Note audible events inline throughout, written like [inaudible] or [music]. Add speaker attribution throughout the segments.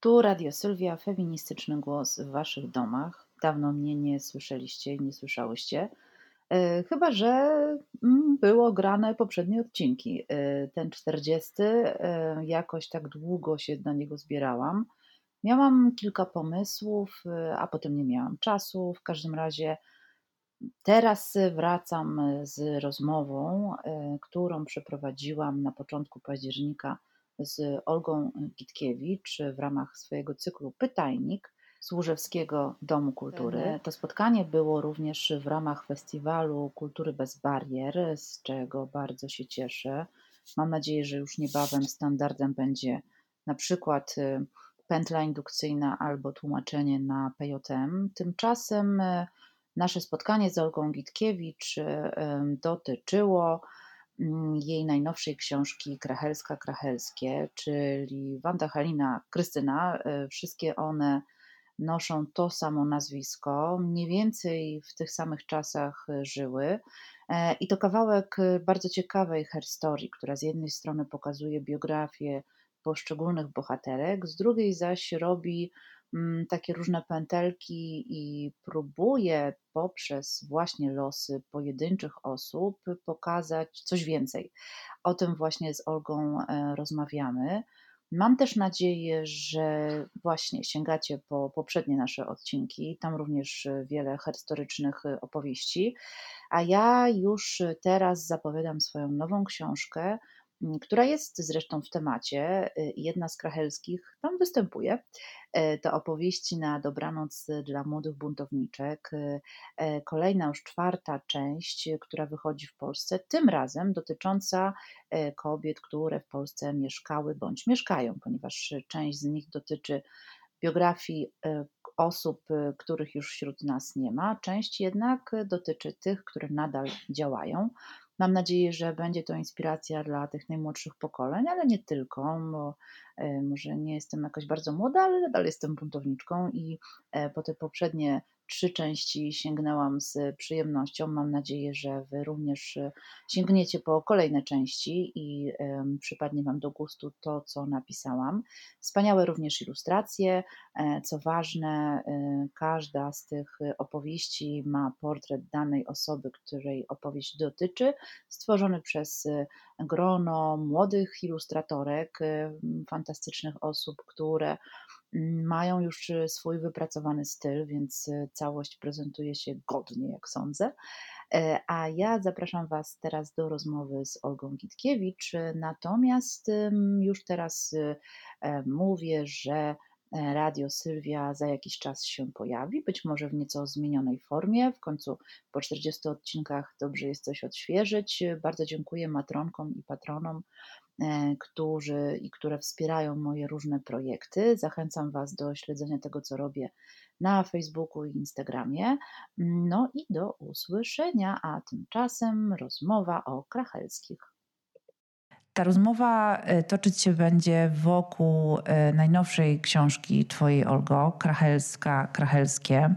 Speaker 1: Tu Radio Sylwia, feministyczny głos w Waszych domach. Dawno mnie nie słyszeliście i nie słyszałyście. E, chyba, że mm, było grane poprzednie odcinki. E, ten 40 e, jakoś tak długo się na niego zbierałam. Miałam kilka pomysłów, a potem nie miałam czasu. W każdym razie teraz wracam z rozmową, którą przeprowadziłam na początku października z Olgą Gitkiewicz w ramach swojego cyklu Pytajnik z Łużewskiego Domu Kultury. Mhm. To spotkanie było również w ramach Festiwalu Kultury bez Barier, z czego bardzo się cieszę. Mam nadzieję, że już niebawem standardem będzie na przykład y, pętla indukcyjna albo tłumaczenie na PJM. Tymczasem y, nasze spotkanie z Olgą Gitkiewicz y, dotyczyło jej najnowszej książki Krachelska-Krachelskie, czyli Wanda Halina, Krystyna. E, wszystkie one noszą to samo nazwisko, mniej więcej w tych samych czasach żyły. E, I to kawałek bardzo ciekawej herstorii, która z jednej strony pokazuje biografię poszczególnych bohaterek, z drugiej zaś robi Mm, takie różne pętelki i próbuje poprzez właśnie losy pojedynczych osób pokazać coś więcej. O tym właśnie z Olgą e, rozmawiamy. Mam też nadzieję, że właśnie sięgacie po poprzednie nasze odcinki, tam również wiele historycznych opowieści, a ja już teraz zapowiadam swoją nową książkę, Mm, która jest zresztą w temacie. Y, jedna z krachelskich tam występuje. E, to opowieści na dobranoc dla młodych buntowniczek. E, kolejna, już czwarta część, która wychodzi w Polsce, tym razem dotycząca e, kobiet, które w Polsce mieszkały bądź mieszkają, ponieważ część z nich dotyczy biografii osób, których już wśród nas nie ma. Część jednak dotyczy tych, które nadal działają. Mam nadzieję, że będzie to inspiracja dla tych najmłodszych pokoleń, ale nie tylko, bo e, może nie jestem jakoś bardzo młoda, ale nadal jestem buntowniczką i e, po te poprzednie trzy części sięgnęłam z przyjemnością. Mam nadzieję, że Wy również e, sięgniecie po kolejne części i przypadnie Wam do gustu to, co napisałam. Wspaniałe również ilustracje. E, co ważne, e, każda z tych opowieści ma portret danej osoby, której opowieść dotyczy, stworzony przez grono młodych ilustratorek, fantastycznych osób, które mają już y, swój wypracowany styl, więc y, całość prezentuje się godnie, jak sądzę. E, a ja zapraszam Was teraz do rozmowy z Olgą Gitkiewicz. Natomiast już teraz e, mówię, że e, Radio Sylwia za jakiś czas się pojawi, być może w nieco zmienionej formie. W końcu po 40 odcinkach dobrze jest coś odświeżyć. Bardzo dziękuję matronkom i patronom E, którzy i które wspierają moje różne projekty. Zachęcam Was do śledzenia tego, co robię na Facebooku i Instagramie. No i do usłyszenia, a tymczasem rozmowa o krachelskich.
Speaker 2: Ta rozmowa e, toczyć się będzie wokół e, najnowszej książki Twojej, Olgo, Krachelska, Krachelskie,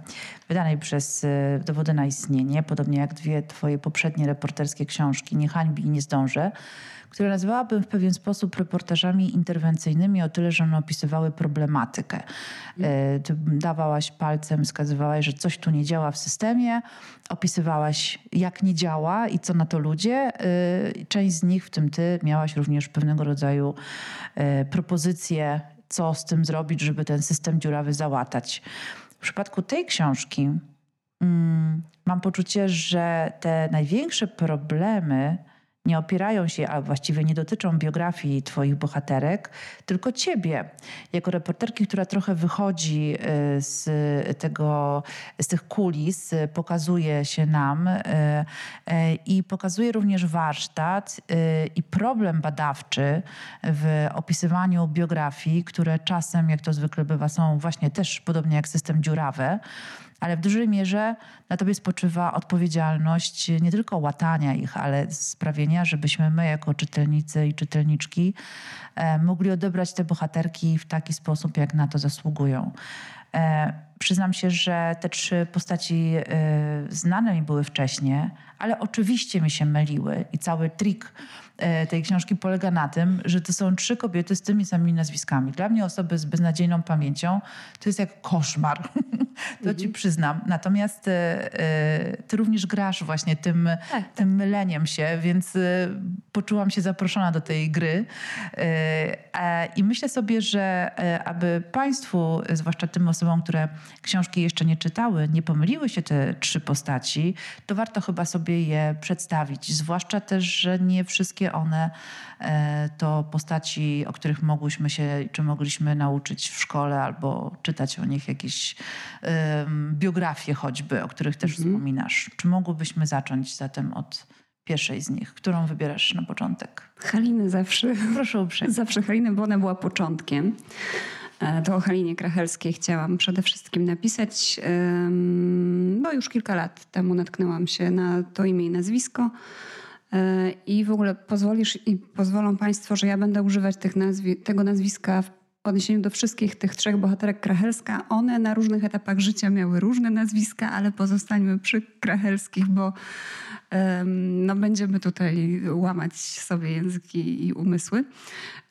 Speaker 2: wydanej przez Dowody na istnienie, podobnie jak dwie Twoje poprzednie reporterskie książki, Nie hańbi i nie zdążę które nazwałabym w pewien sposób reportażami interwencyjnymi, o tyle, że one opisywały problematykę. E, ty dawałaś palcem, wskazywałaś, że coś tu nie działa w systemie, opisywałaś, jak nie działa i co na to ludzie. E, część z nich, w tym ty, miałaś również pewnego rodzaju e, propozycje, co z tym zrobić, żeby ten system dziurawy załatać. W przypadku tej książki mm, mam poczucie, że te największe problemy, nie opierają się, a właściwie nie dotyczą biografii Twoich bohaterek, tylko Ciebie, jako reporterki, która trochę wychodzi y, z, tego, z tych kulis, pokazuje się nam y, y, i pokazuje również warsztat i problem badawczy w opisywaniu biografii, które czasem, jak to zwykle bywa, są właśnie też podobnie jak system dziurawe
Speaker 1: ale w dużej mierze na tobie spoczywa odpowiedzialność nie tylko łatania ich, ale sprawienia, żebyśmy my jako czytelnicy i czytelniczki e, mogli odebrać te bohaterki w taki sposób, jak na to zasługują. E, przyznam się, że te trzy postaci e, znane mi były wcześniej, ale oczywiście mi się myliły i cały trik E, tej książki polega na tym, że to są trzy kobiety z tymi samymi nazwiskami. Dla mnie osoby z beznadziejną pamięcią to jest jak koszmar. [laughs] to mhm. ci przyznam. Natomiast e, e, ty również grasz właśnie tym, tak. tym myleniem się, więc poczułam się zaproszona do tej gry. I myślę sobie, że aby Państwu, zwłaszcza tym osobom, które książki jeszcze nie czytały, nie pomyliły się te trzy postaci, to warto chyba sobie je przedstawić. Zwłaszcza też, że nie wszystkie one e, to postaci, o których mogłyśmy się, czy mogliśmy nauczyć w szkole, albo czytać o nich jakieś um, biografie choćby, o których też mhm. wspominasz. Czy mogłybyśmy zacząć zatem od pierwszej z nich? Którą wybierasz na początek?
Speaker 2: Haliny zawsze.
Speaker 1: Proszę uprzejmie.
Speaker 2: Zawsze Halinę, bo ona była początkiem. E, to o Halinie Krachelskiej chciałam przede wszystkim napisać, bo już kilka lat temu natknęłam się na to imię i nazwisko. E, I w ogóle pozwolisz i pozwolą Państwo, że ja będę używać nazwi tego nazwiska w odniesieniu do wszystkich tych trzech bohaterek Krachelska. One na różnych etapach życia miały różne nazwiska, ale pozostańmy przy Krachelskich, bo no, będziemy tutaj łamać sobie języki i umysły.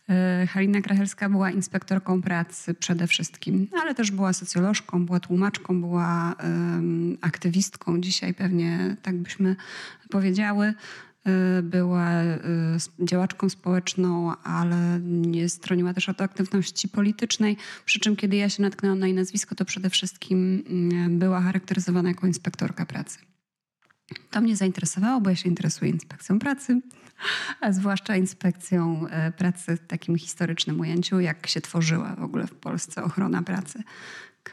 Speaker 2: E, Halina Krachelska była inspektorką pracy przede wszystkim, ale też była socjolożką, była tłumaczką, była aktywistką. Dzisiaj pewnie tak byśmy powiedziały. Y, była y, działaczką społeczną, ale nie stroniła też od aktywności politycznej. Przy czym, kiedy ja się natknęłam na jej nazwisko, to przede wszystkim mm, była charakteryzowana jako inspektorka pracy. To mnie zainteresowało, bo ja się interesuję inspekcją pracy, a zwłaszcza inspekcją y, pracy w takim historycznym ujęciu, jak się tworzyła w ogóle w Polsce ochrona pracy.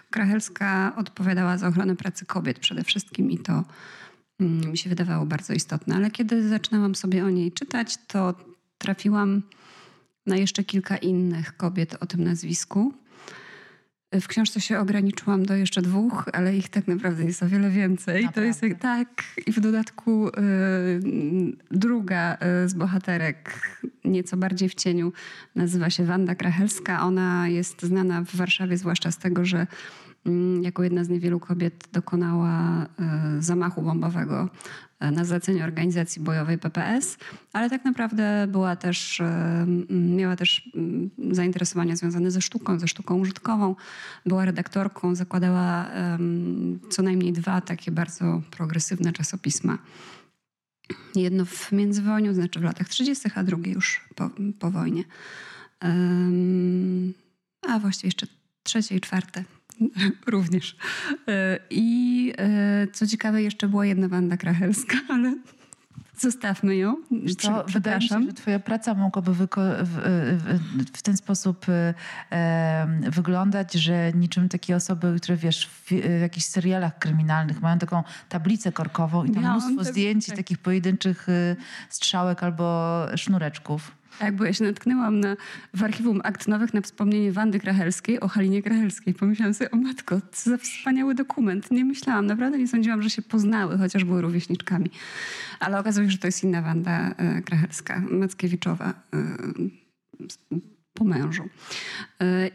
Speaker 2: Krachelska odpowiadała za ochronę pracy kobiet przede wszystkim i to Mm, mi się wydawało bardzo istotne. Ale kiedy zaczynałam sobie o niej czytać, to trafiłam na jeszcze kilka innych kobiet o tym nazwisku. W książce się ograniczyłam do jeszcze dwóch, ale ich tak naprawdę jest o wiele więcej. Naprawdę? To jest tak. I w dodatku y, druga y, z bohaterek, nieco bardziej w cieniu, nazywa się Wanda Krachelska. Ona jest znana w Warszawie zwłaszcza z tego, że Mm, jako jedna z niewielu kobiet dokonała e, zamachu bombowego na zlecenie organizacji bojowej PPS, ale tak naprawdę była też, e, miała też zainteresowania związane ze sztuką, ze sztuką użytkową. Była redaktorką, zakładała co najmniej dwa takie bardzo progresywne czasopisma. Jedno w międzywojniu, znaczy w latach 30., a drugie już po, po wojnie. A właściwie jeszcze trzecie i czwarte [laughs] Również. E, I e, co ciekawe, jeszcze była jedna Wanda Krachelska, [laughs] ale zostawmy ją.
Speaker 1: Co, wydaje mi się, że twoja praca mogłaby w, w, w, ten sposób e, wyglądać, że niczym takie osoby, które wiesz, w, w jakichś serialach kryminalnych mają taką tablicę korkową i tam mnóstwo zdjęć tak. takich pojedynczych e, strzałek albo sznureczków.
Speaker 2: Tak, bo ja się natknęłam na, w archiwum akt nowych na wspomnienie Wandy Krachelskiej o Halinie Krachelskiej. Pomyślałam sobie, o matko, co za wspaniały dokument. Nie myślałam, naprawdę nie sądziłam, że się poznały, chociaż były rówieśniczkami. Ale okazuje się, że to jest inna Wanda e, Krachelska, Mackiewiczowa e, po mężu.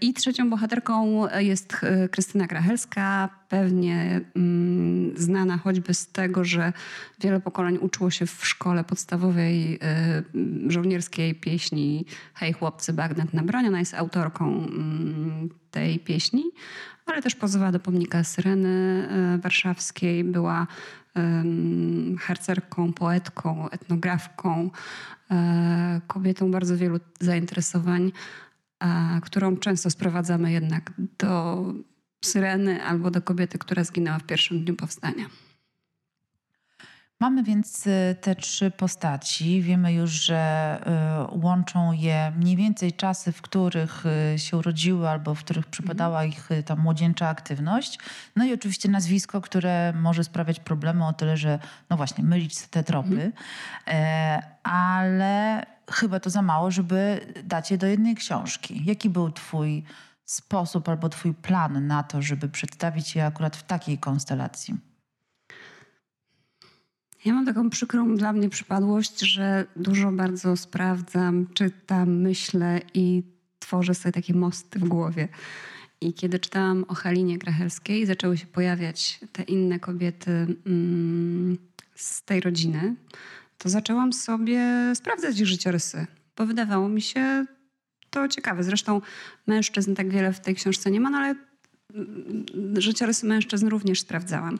Speaker 2: I trzecią bohaterką jest Krystyna Krachelska, pewnie mm, znana choćby z tego, że wiele pokoleń uczyło się w szkole podstawowej y, żołnierskiej pieśni Hej chłopcy, bagnet na broń. Ona jest autorką mm, tej pieśni, ale też pozwała do pomnika Syreny y, warszawskiej. Była harcerką, poetką, etnografką, e, kobietą bardzo wielu zainteresowań, którą często sprowadzamy jednak do syreny albo do kobiety, która zginęła w pierwszym dniu powstania.
Speaker 1: Mamy więc y, te trzy postaci. Wiemy już, że y, łączą je mniej więcej czasy, w których y, się urodziły albo w których przypadała mhm. ich ta młodzieńcza aktywność. No i oczywiście nazwisko, które może sprawiać problemy o tyle, że no właśnie mylić te tropy. Mhm. E, ale chyba to za mało, żeby dać je do jednej książki. Jaki był twój sposób albo twój plan na to, żeby przedstawić je akurat w takiej konstelacji?
Speaker 2: Ja mam taką przykrą dla mnie przypadłość, że dużo bardzo sprawdzam, czytam, myślę i tworzę sobie takie mosty w głowie. I kiedy czytałam o Halinie Grachelskiej, zaczęły się pojawiać te inne kobiety mm, z tej rodziny, to zaczęłam sobie sprawdzać ich życiorysy, bo wydawało mi się to ciekawe. Zresztą mężczyzn tak wiele w tej książce nie ma, no ale życiorysy mężczyzn również sprawdzałam.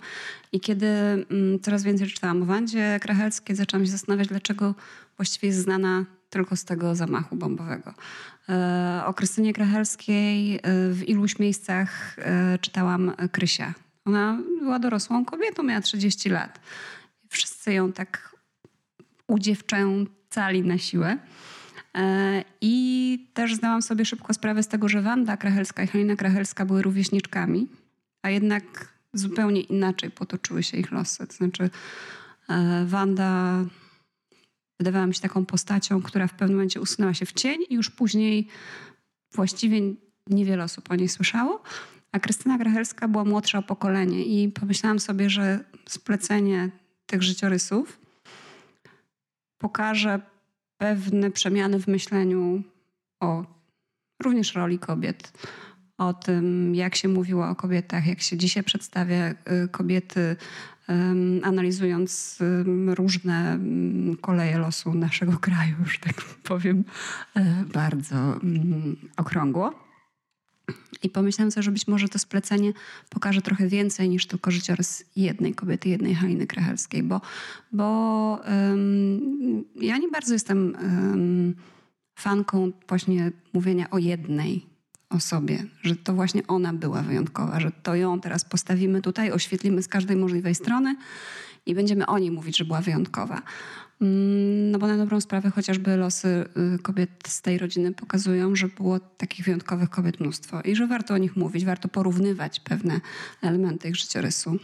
Speaker 2: I kiedy mm, coraz więcej czytałam o Wandzie Krachelskiej, zaczęłam się zastanawiać, dlaczego właściwie jest znana tylko z tego zamachu bombowego. E, o Krystynie Krachelskiej e, w iluś miejscach e, czytałam Krysia. Ona była dorosłą kobietą, miała 30 lat. Wszyscy ją tak udziewczęcali na siłę. I też zdałam sobie szybko sprawę z tego, że Wanda Krachelska i Halina Krachelska były rówieśniczkami, a jednak zupełnie inaczej potoczyły się ich losy. To znaczy Wanda wydawała mi się taką postacią, która w pewnym momencie usunęła się w cień i już później właściwie niewiele osób o niej słyszało. A Krystyna Grachelska była młodsza o pokolenie i pomyślałam sobie, że splecenie tych życiorysów pokaże pewne przemiany w myśleniu o również roli kobiet, o tym, jak się mówiło o kobietach, jak się dzisiaj przedstawia y, kobiety analizując różne koleje losu naszego kraju, już tak powiem, e, bardzo okrągło. I pomyślałam sobie, że być może to splecenie pokaże trochę więcej niż tylko życiorys jednej kobiety, jednej Haliny Krachelskiej, bo, bo um, ja nie bardzo jestem um, fanką właśnie mówienia o jednej o sobie, że to właśnie ona była wyjątkowa, że to ją teraz postawimy tutaj, oświetlimy z każdej możliwej strony i będziemy o niej mówić, że była wyjątkowa. Mm, no bo na dobrą sprawę chociażby losy y, kobiet z tej rodziny pokazują, że było takich wyjątkowych kobiet mnóstwo i że warto o nich mówić, warto porównywać pewne elementy ich życiorysu.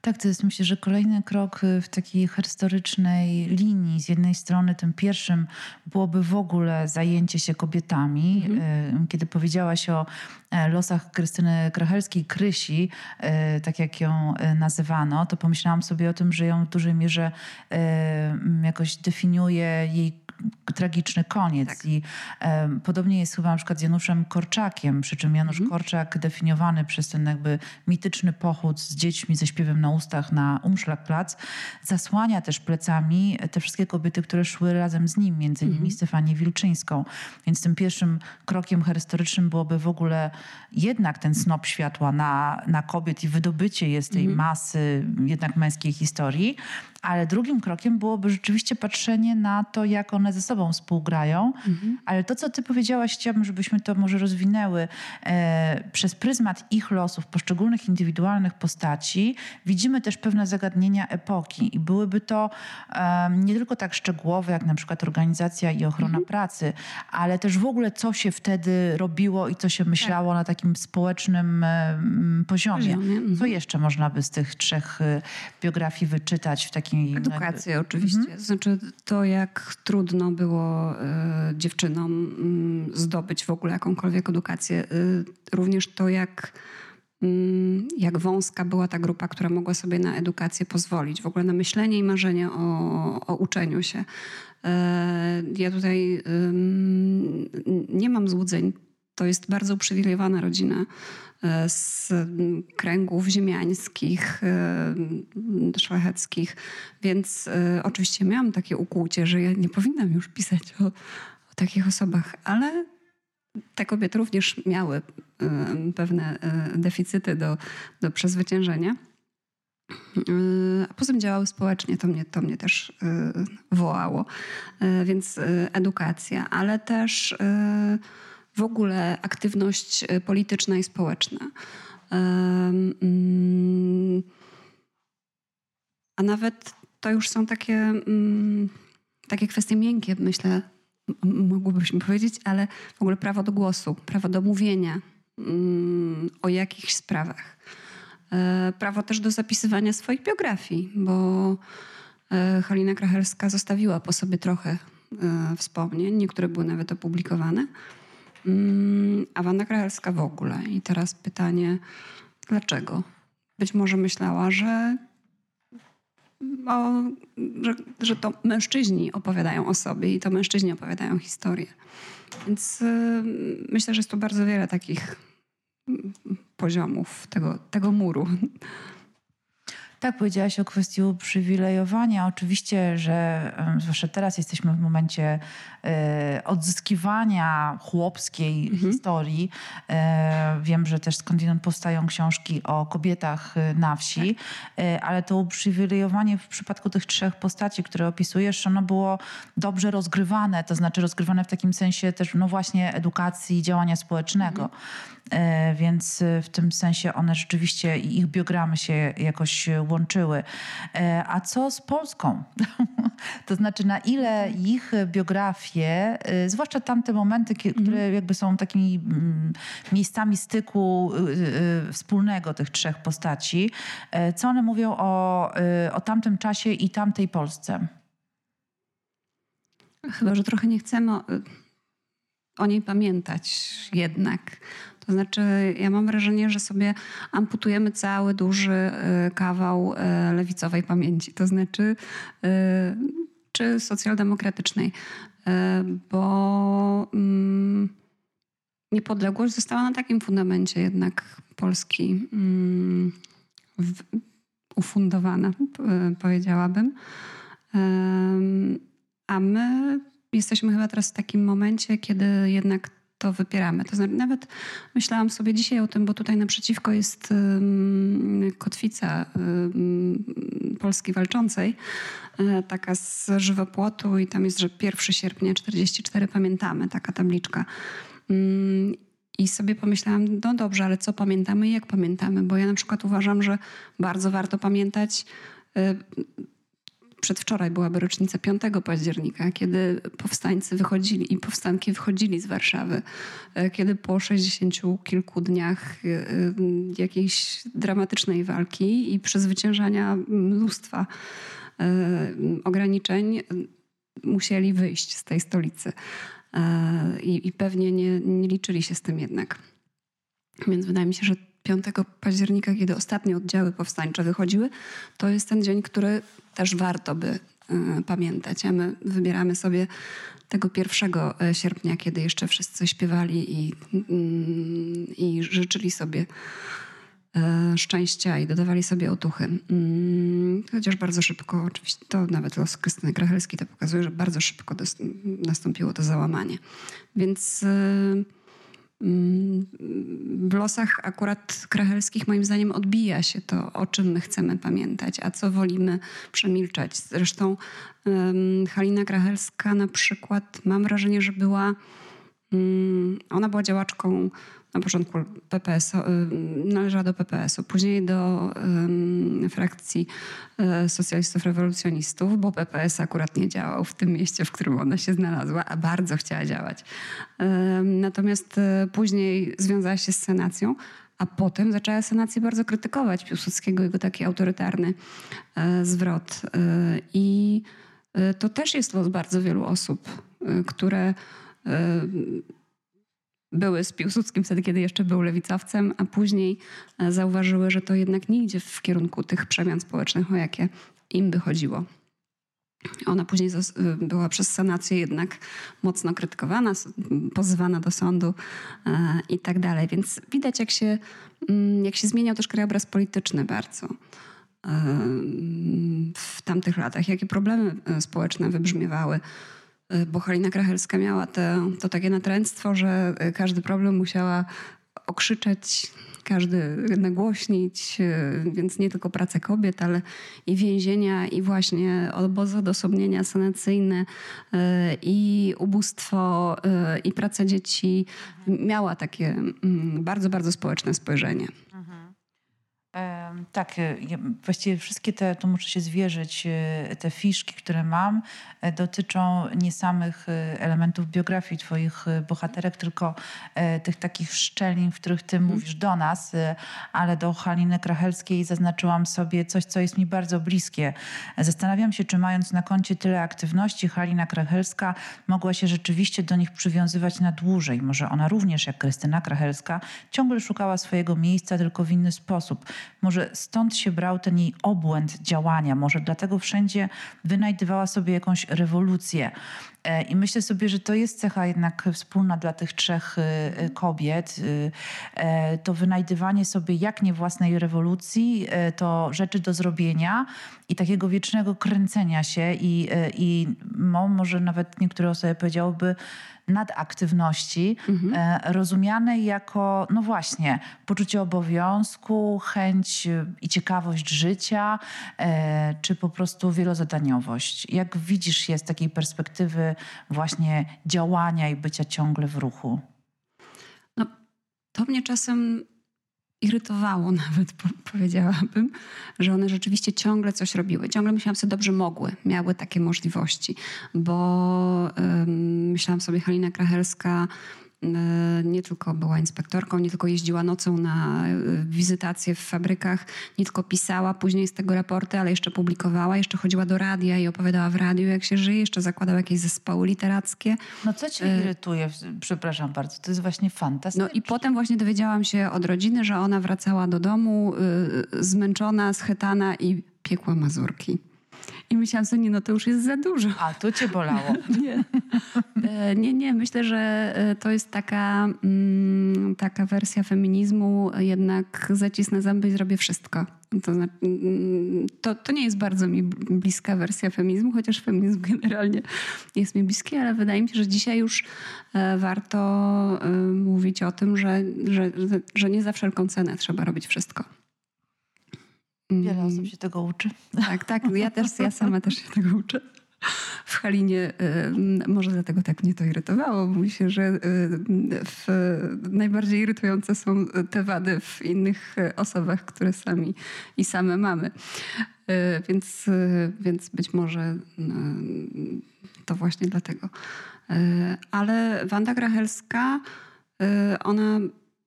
Speaker 1: Tak, to jest myślę, że kolejny krok y, w takiej historycznej linii. Z jednej strony tym pierwszym byłoby w ogóle zajęcie się kobietami. Mhm. Y, kiedy powiedziałaś o e, losach Krystyny Krachelskiej, Krysi, y, tak jak ją nazywano, to pomyślałam sobie o tym, że ją w dużej mierze jakoś definiuje jej tragiczny koniec. Tak. I um, podobnie jest chyba na przykład z Januszem Korczakiem, przy czym Janusz mm. Korczak definiowany przez ten jakby mityczny pochód z dziećmi ze śpiewem na ustach na Umszlagplatz zasłania też plecami te wszystkie kobiety, które szły razem z nim, między innymi mm. Stefanię Wilczyńską. Więc tym pierwszym krokiem historycznym byłoby w ogóle jednak ten snop światła na, na kobiet i wydobycie jest tej mm. masy jednak męskiej historii. Ale drugim krokiem byłoby rzeczywiście patrzenie na to, jak one ze sobą współgrają. Mhm. Ale to, co ty powiedziałaś, chciałabym, żebyśmy to może rozwinęły e, przez pryzmat ich losów, poszczególnych indywidualnych postaci. Widzimy też pewne zagadnienia epoki i byłyby to e, nie tylko tak szczegółowe, jak na przykład organizacja i ochrona mhm. pracy, ale też w ogóle, co się wtedy robiło i co się myślało tak. na takim społecznym e, poziomie. poziomie. Mhm. Co jeszcze można by z tych trzech e, biografii wyczytać w takim
Speaker 2: takiej... Edukację jakby... oczywiście. Mhm. Znaczy to, jak trudno było y, dziewczynom y, zdobyć w ogóle jakąkolwiek edukację. Y, również to, jak, mm, jak wąska była ta grupa, która mogła sobie na edukację pozwolić. W ogóle na myślenie i marzenie o, o uczeniu się. Ja tutaj nie mam złudzeń. To jest bardzo uprzywilejowana rodzina z kręgów ziemiańskich, e, szlacheckich. Więc e, oczywiście miałam takie ukłucie, że ja nie powinnam już pisać o, o takich osobach, ale te kobiety również miały e, pewne deficyty do, do przezwyciężenia. A poza tym działały społecznie, to mnie, to mnie też wołało. Więc edukacja, ale też w ogóle aktywność e, polityczna i społeczna. Mm, a nawet to już są takie, mm, takie kwestie miękkie, myślę, mogłybyśmy powiedzieć, ale w ogóle prawo do głosu, prawo do mówienia mm, o jakichś sprawach. E, prawo też do zapisywania swoich biografii, bo e, Halina Krachelska zostawiła po sobie trochę wspomnień, niektóre były nawet opublikowane. Mm, a Wanda Krahelska w ogóle. I teraz pytanie, dlaczego? Być może myślała, że, o, że, że to mężczyźni opowiadają o sobie i to mężczyźni opowiadają historię. Więc y, myślę, że jest tu bardzo wiele takich mm, poziomów tego, tego muru.
Speaker 1: Tak, powiedziałaś o kwestii uprzywilejowania. Oczywiście, że zwłaszcza teraz jesteśmy w momencie e, odzyskiwania chłopskiej mhm. historii. E, wiem, że też skądinąd powstają książki o kobietach e, na wsi, tak. ale to uprzywilejowanie w przypadku tych trzech postaci, które opisujesz, ono było dobrze rozgrywane, to znaczy rozgrywane w takim sensie też, no właśnie, edukacji, działania społecznego. Mhm. Więc w tym sensie one rzeczywiście i ich biogramy się jakoś łączyły. E, a co z Polską? [laughs] to znaczy, na ile ich biografie, e, zwłaszcza tamte momenty, które mhm. jakby są takimi mm, miejscami styku e, wspólnego tych trzech postaci, co one mówią o, o tamtym czasie i tamtej Polsce?
Speaker 2: Chyba, że trochę nie chcemy o, o niej pamiętać jednak. To znaczy, ja mam wrażenie, że sobie amputujemy cały duży e, kawał e, lewicowej pamięci, to znaczy, e, czy socjaldemokratycznej, bo mm, niepodległość została na takim fundamencie jednak Polski mm, ufundowana, powiedziałabym. A my jesteśmy chyba teraz w takim momencie, kiedy jednak to wypieramy. To znaczy, nawet myślałam sobie dzisiaj o tym, bo tutaj naprzeciwko jest kotwica Polski Walczącej, um, taka z żywopłotu i tam jest, że 1 sierpnia 44 pamiętamy, taka tabliczka. I sobie pomyślałam, no dobrze, ale co pamiętamy i jak pamiętamy? Bo ja na przykład uważam, że bardzo warto pamiętać y, przedwczoraj byłaby rocznica 5 października, kiedy powstańcy wychodzili i powstanki wychodzili z Warszawy, e, kiedy po 60 kilku dniach e, e, jakiejś dramatycznej walki i przezwyciężania mnóstwa ograniczeń musieli wyjść z tej stolicy. I, pewnie nie, nie liczyli się z tym jednak. Więc wydaje mi się, że 5 października, kiedy ostatnie oddziały powstańcze wychodziły, to jest ten dzień, który też warto by y, pamiętać. A my wybieramy sobie tego 1 e, sierpnia, kiedy jeszcze wszyscy śpiewali i, y, i życzyli sobie y, szczęścia i dodawali sobie otuchy. Mm, chociaż bardzo szybko, oczywiście to nawet los Krystyny Grachelskiej to pokazuje, że bardzo szybko nastąpiło to załamanie. Więc w losach akurat krachelskich moim zdaniem odbija się to, o czym my chcemy pamiętać, a co wolimy przemilczać. Zresztą Halina Krachelska na przykład mam wrażenie, że była um, ona była działaczką na początku PPS, należała do PPS-u, później do frakcji e, socjalistów rewolucjonistów, bo PPS akurat nie działał w tym mieście, w którym ona się znalazła, a bardzo chciała działać. natomiast e, później związała się z senacją, a potem zaczęła senację bardzo krytykować Piłsudskiego, jego taki autorytarny zwrot. I to też jest los bardzo wielu osób, które były z Piłsudskim wtedy, kiedy jeszcze był lewicowcem, a później e, zauważyły, że to jednak nie idzie w kierunku tych przemian społecznych, o jakie im by chodziło. Ona później e, była przez sanację jednak mocno krytykowana, pozywana do sądu e, i tak dalej. Więc widać, jak się, mm, jak się zmieniał też krajobraz polityczny bardzo w tamtych latach, jakie problemy społeczne wybrzmiewały bo Halina Krachelska miała te, to takie natręctwo, że y, każdy problem musiała okrzyczeć, każdy nagłośnić, y, więc nie tylko prace kobiet, ale i więzienia, i właśnie obozy odosobnienia sanacyjne, i ubóstwo, i praca dzieci. Miała takie mm, bardzo, bardzo społeczne spojrzenie. Mhm.
Speaker 1: E, Tak, e, właściwie wszystkie te, to muszę się zwierzyć, e, te fiszki, które mam, e, dotyczą nie samych elementów biografii twoich bohaterek, tylko tych takich szczelin, w których ty mhm. mówisz do nas, ale do Haliny Krachelskiej zaznaczyłam sobie coś, co jest mi bardzo bliskie. Zastanawiam się, czy mając na koncie tyle aktywności, Halina Krachelska mogła się rzeczywiście do nich przywiązywać na dłużej. Może ona również, jak Krystyna Krachelska, ciągle szukała swojego miejsca, tylko w inny sposób. Może stąd się brał ten jej obłęd działania, może dlatego wszędzie wynajdywała sobie jakąś rewolucję. E, I myślę sobie, że to jest cecha jednak wspólna dla tych trzech e, e, kobiet. To wynajdywanie sobie jak nie własnej rewolucji, to rzeczy do zrobienia i takiego wiecznego kręcenia się i, i może nawet niektóre osoby powiedziałyby nadaktywności, mhm. rozumianej jako, no właśnie, poczucie obowiązku, chęć i ciekawość życia, czy po prostu wielozadaniowość. Jak widzisz je z takiej perspektywy właśnie działania i bycia ciągle w ruchu?
Speaker 2: No, to mnie czasem irytowało [laughs] nawet, powiedziałabym, że one rzeczywiście ciągle coś robiły. Ciągle myślałam sobie, dobrze mogły, miały takie możliwości, bo myślałam sobie, Halina Krachelska E, nie tylko była inspektorką, nie tylko jeździła nocą na e, wizytacje w fabrykach, nie tylko pisała później z tego raporty, ale jeszcze publikowała, jeszcze chodziła do radia i opowiadała w radiu, jak się żyje, jeszcze zakładała jakieś zespoły literackie.
Speaker 1: No co cię e, irytuje? Przepraszam bardzo, to jest właśnie fantastyczne.
Speaker 2: No i potem właśnie dowiedziałam się od rodziny, że ona wracała do domu zmęczona, schetana i piekła mazurki. I myślałam sobie, nie, no to już jest za dużo.
Speaker 1: A, tu cię bolało. [laughs]
Speaker 2: nie. E, nie, nie. Myślę, że e, to jest taka, mm, taka wersja feminizmu, jednak zacisnę zęby i zrobię wszystko. To, znaczy, to, to nie jest bardzo mi bliska wersja feminizmu, chociaż feminizm generalnie jest mi bliski, ale wydaje mi się, że dzisiaj już e, warto mówić o tym, że, że, że nie za wszelką cenę trzeba robić wszystko.
Speaker 1: Wiele osób się tego uczy.
Speaker 2: Tak, tak. Ja też, ja sama też się tego uczę. W Halinie może dlatego tak mnie to irytowało. Mówi się, że w, najbardziej irytujące są te wady w innych osobach, które sami i same mamy. Y, więc, więc być może to właśnie dlatego. Ale Wanda Grachelska, ona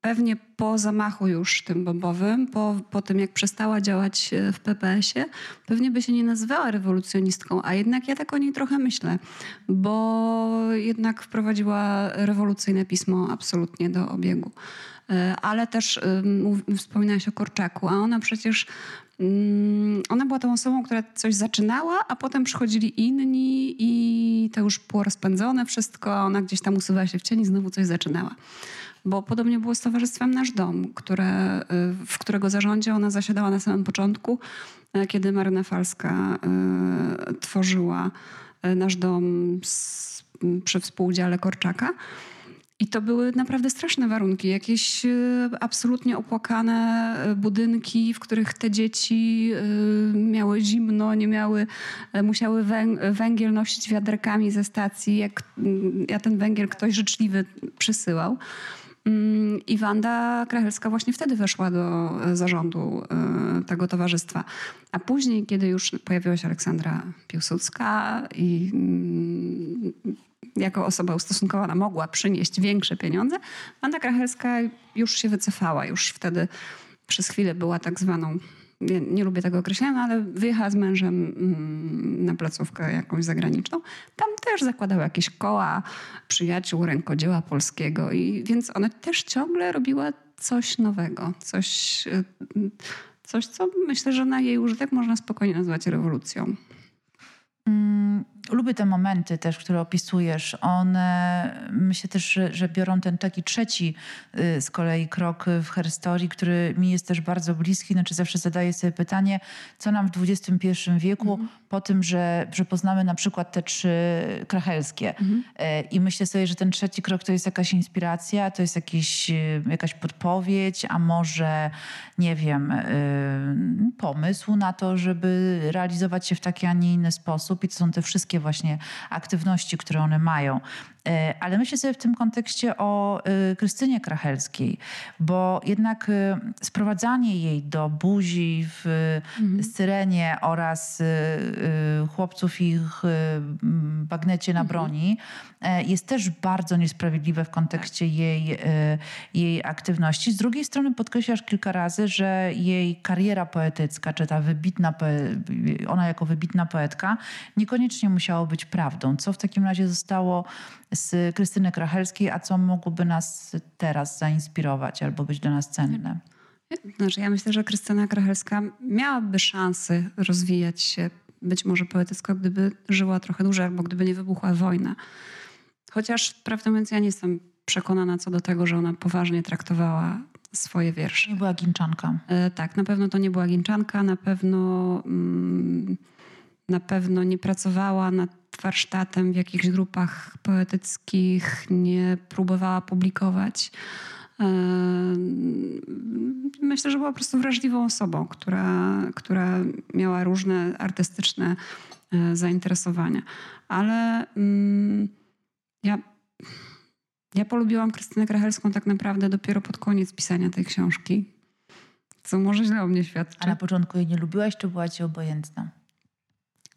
Speaker 2: pewnie po zamachu już tym bombowym, po, po tym jak przestała działać e, w PPS-ie, pewnie by się nie nazywała rewolucjonistką, a jednak ja tak o niej trochę myślę, bo jednak wprowadziła rewolucyjne pismo absolutnie do obiegu. E, ale też wspominałeś o Korczaku, a ona przecież mm, ona była tą osobą, która coś zaczynała, a potem przychodzili inni i to już było rozpędzone wszystko, a ona gdzieś tam usuwała się w cieni, znowu coś zaczynała bo podobnie było z Towarzystwem Nasz Dom, które, y, w którego zarządzie ona zasiadała na samym początku, y, kiedy Maryna Falska y, tworzyła Nasz Dom z, przy współudziale Korczaka. I to były naprawdę straszne warunki, jakieś absolutnie opłakane budynki, w których te dzieci miały zimno, nie miały, musiały węgiel nosić wiaderkami ze stacji, jak ja ten węgiel ktoś życzliwy przysyłał. Mm, I Wanda Krachelska właśnie wtedy weszła do e, zarządu e, tego towarzystwa. A później, kiedy już pojawiła się Aleksandra Piłsudska i mm, jako osoba ustosunkowana mogła przynieść większe pieniądze, Wanda Krachelska już się wycofała. Już wtedy przez chwilę była tak zwaną nie, lubię tego określenia, ale wyjechała z mężem mm, na placówkę jakąś zagraniczną. Tam też zakładała jakieś koła przyjaciół rękodzieła polskiego. I, więc ona też ciągle robiła coś nowego, coś, y, coś, co myślę, że na jej użytek można spokojnie nazwać rewolucją.
Speaker 1: Mm, lubię te momenty też, które opisujesz. One myślę też, że, że, biorą ten taki trzeci y, z kolei krok w herstorii, który mi jest też bardzo bliski. Znaczy zawsze zadaję sobie pytanie, co nam w XXI wieku mhm. po tym, że, że poznamy na przykład te trzy krachelskie. Mhm. E, I myślę sobie, że ten trzeci krok to jest jakaś inspiracja, to jest jakiś, y, jakaś podpowiedź, a może, nie wiem, y, pomysł na to, żeby realizować się w taki, a nie inny sposób. I to są te wszystkie wszystkie właśnie aktywności, które one mają. E, ale myślę sobie w tym kontekście o e, Krystynie Krachelskiej, bo jednak e, sprowadzanie jej do buzi w mhm. Syrenie oraz chłopców ich bagnecie na mhm. broni jest też bardzo niesprawiedliwe w kontekście tak. jej, jej aktywności. Z drugiej strony podkreślasz kilka razy, że jej kariera poetycka, czy ta wybitna, ona jako wybitna poetka, niekoniecznie musiało być prawdą. Co w takim razie zostało z Krystyny Krachelskiej, a co mogłoby nas teraz zainspirować albo być dla nas cenne?
Speaker 2: Znaczy, ja myślę, że Krystyna Krachelska miałaby szansę rozwijać się być może poetycko, gdyby żyła trochę dłużej albo gdyby nie wybuchła wojna. Chociaż prawdę mówiąc, ja nie jestem przekonana co do tego, że ona poważnie traktowała swoje wiersze.
Speaker 1: Nie była ginczanka.
Speaker 2: E, tak, na pewno to nie była ginczanka, na pewno, mm, na pewno nie pracowała nad warsztatem w jakichś grupach poetyckich, nie próbowała publikować. Myślę, że była po prostu wrażliwą osobą, która, która miała różne artystyczne e, zainteresowania. Ale mm, ja, ja polubiłam Krystynę Krachelską tak naprawdę dopiero pod koniec pisania tej książki, co może źle o mnie świadczy.
Speaker 1: A na początku jej nie lubiłaś, czy była ci obojętna?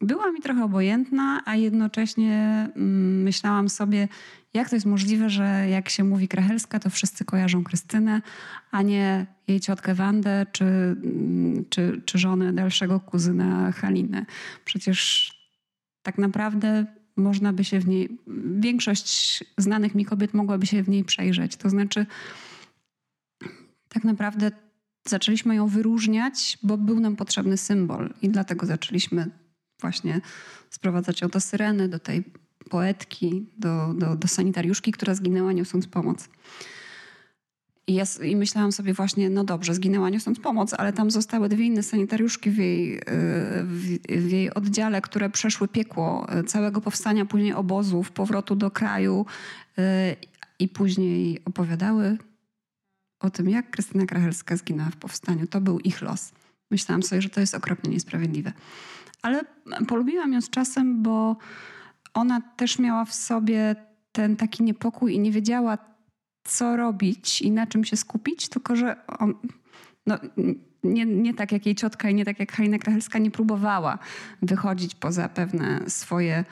Speaker 2: Była mi trochę obojętna, a jednocześnie mm, myślałam sobie, jak to jest możliwe, że jak się mówi Krachelska, to wszyscy kojarzą Krystynę, a nie jej ciotkę Wandę czy, mm, czy, czy żonę dalszego kuzyna Haliny. Przecież tak naprawdę można by się w niej, większość znanych mi kobiet mogłaby się w niej przejrzeć. To znaczy, tak naprawdę zaczęliśmy ją wyróżniać, bo był nam potrzebny symbol i dlatego zaczęliśmy właśnie sprowadzać ją do syreny, do tej poetki, do, do, do sanitariuszki, która zginęła niosąc pomoc. I, ja, I myślałam sobie właśnie, no dobrze, zginęła niosąc pomoc, ale tam zostały dwie inne sanitariuszki w jej, w, w jej oddziale, które przeszły piekło y, całego powstania, później obozów, powrotu do kraju y, i później opowiadały o tym, jak Krystyna Krachelska zginęła w powstaniu. To był ich los. Myślałam sobie, że to jest okropnie niesprawiedliwe ale polubiłam ją z czasem, bo ona też miała w sobie ten taki niepokój i nie wiedziała, co robić i na czym się skupić, tylko że on, no, nie, nie tak jak jej ciotka i nie tak jak Halina Krachelska nie próbowała wychodzić poza pewne swoje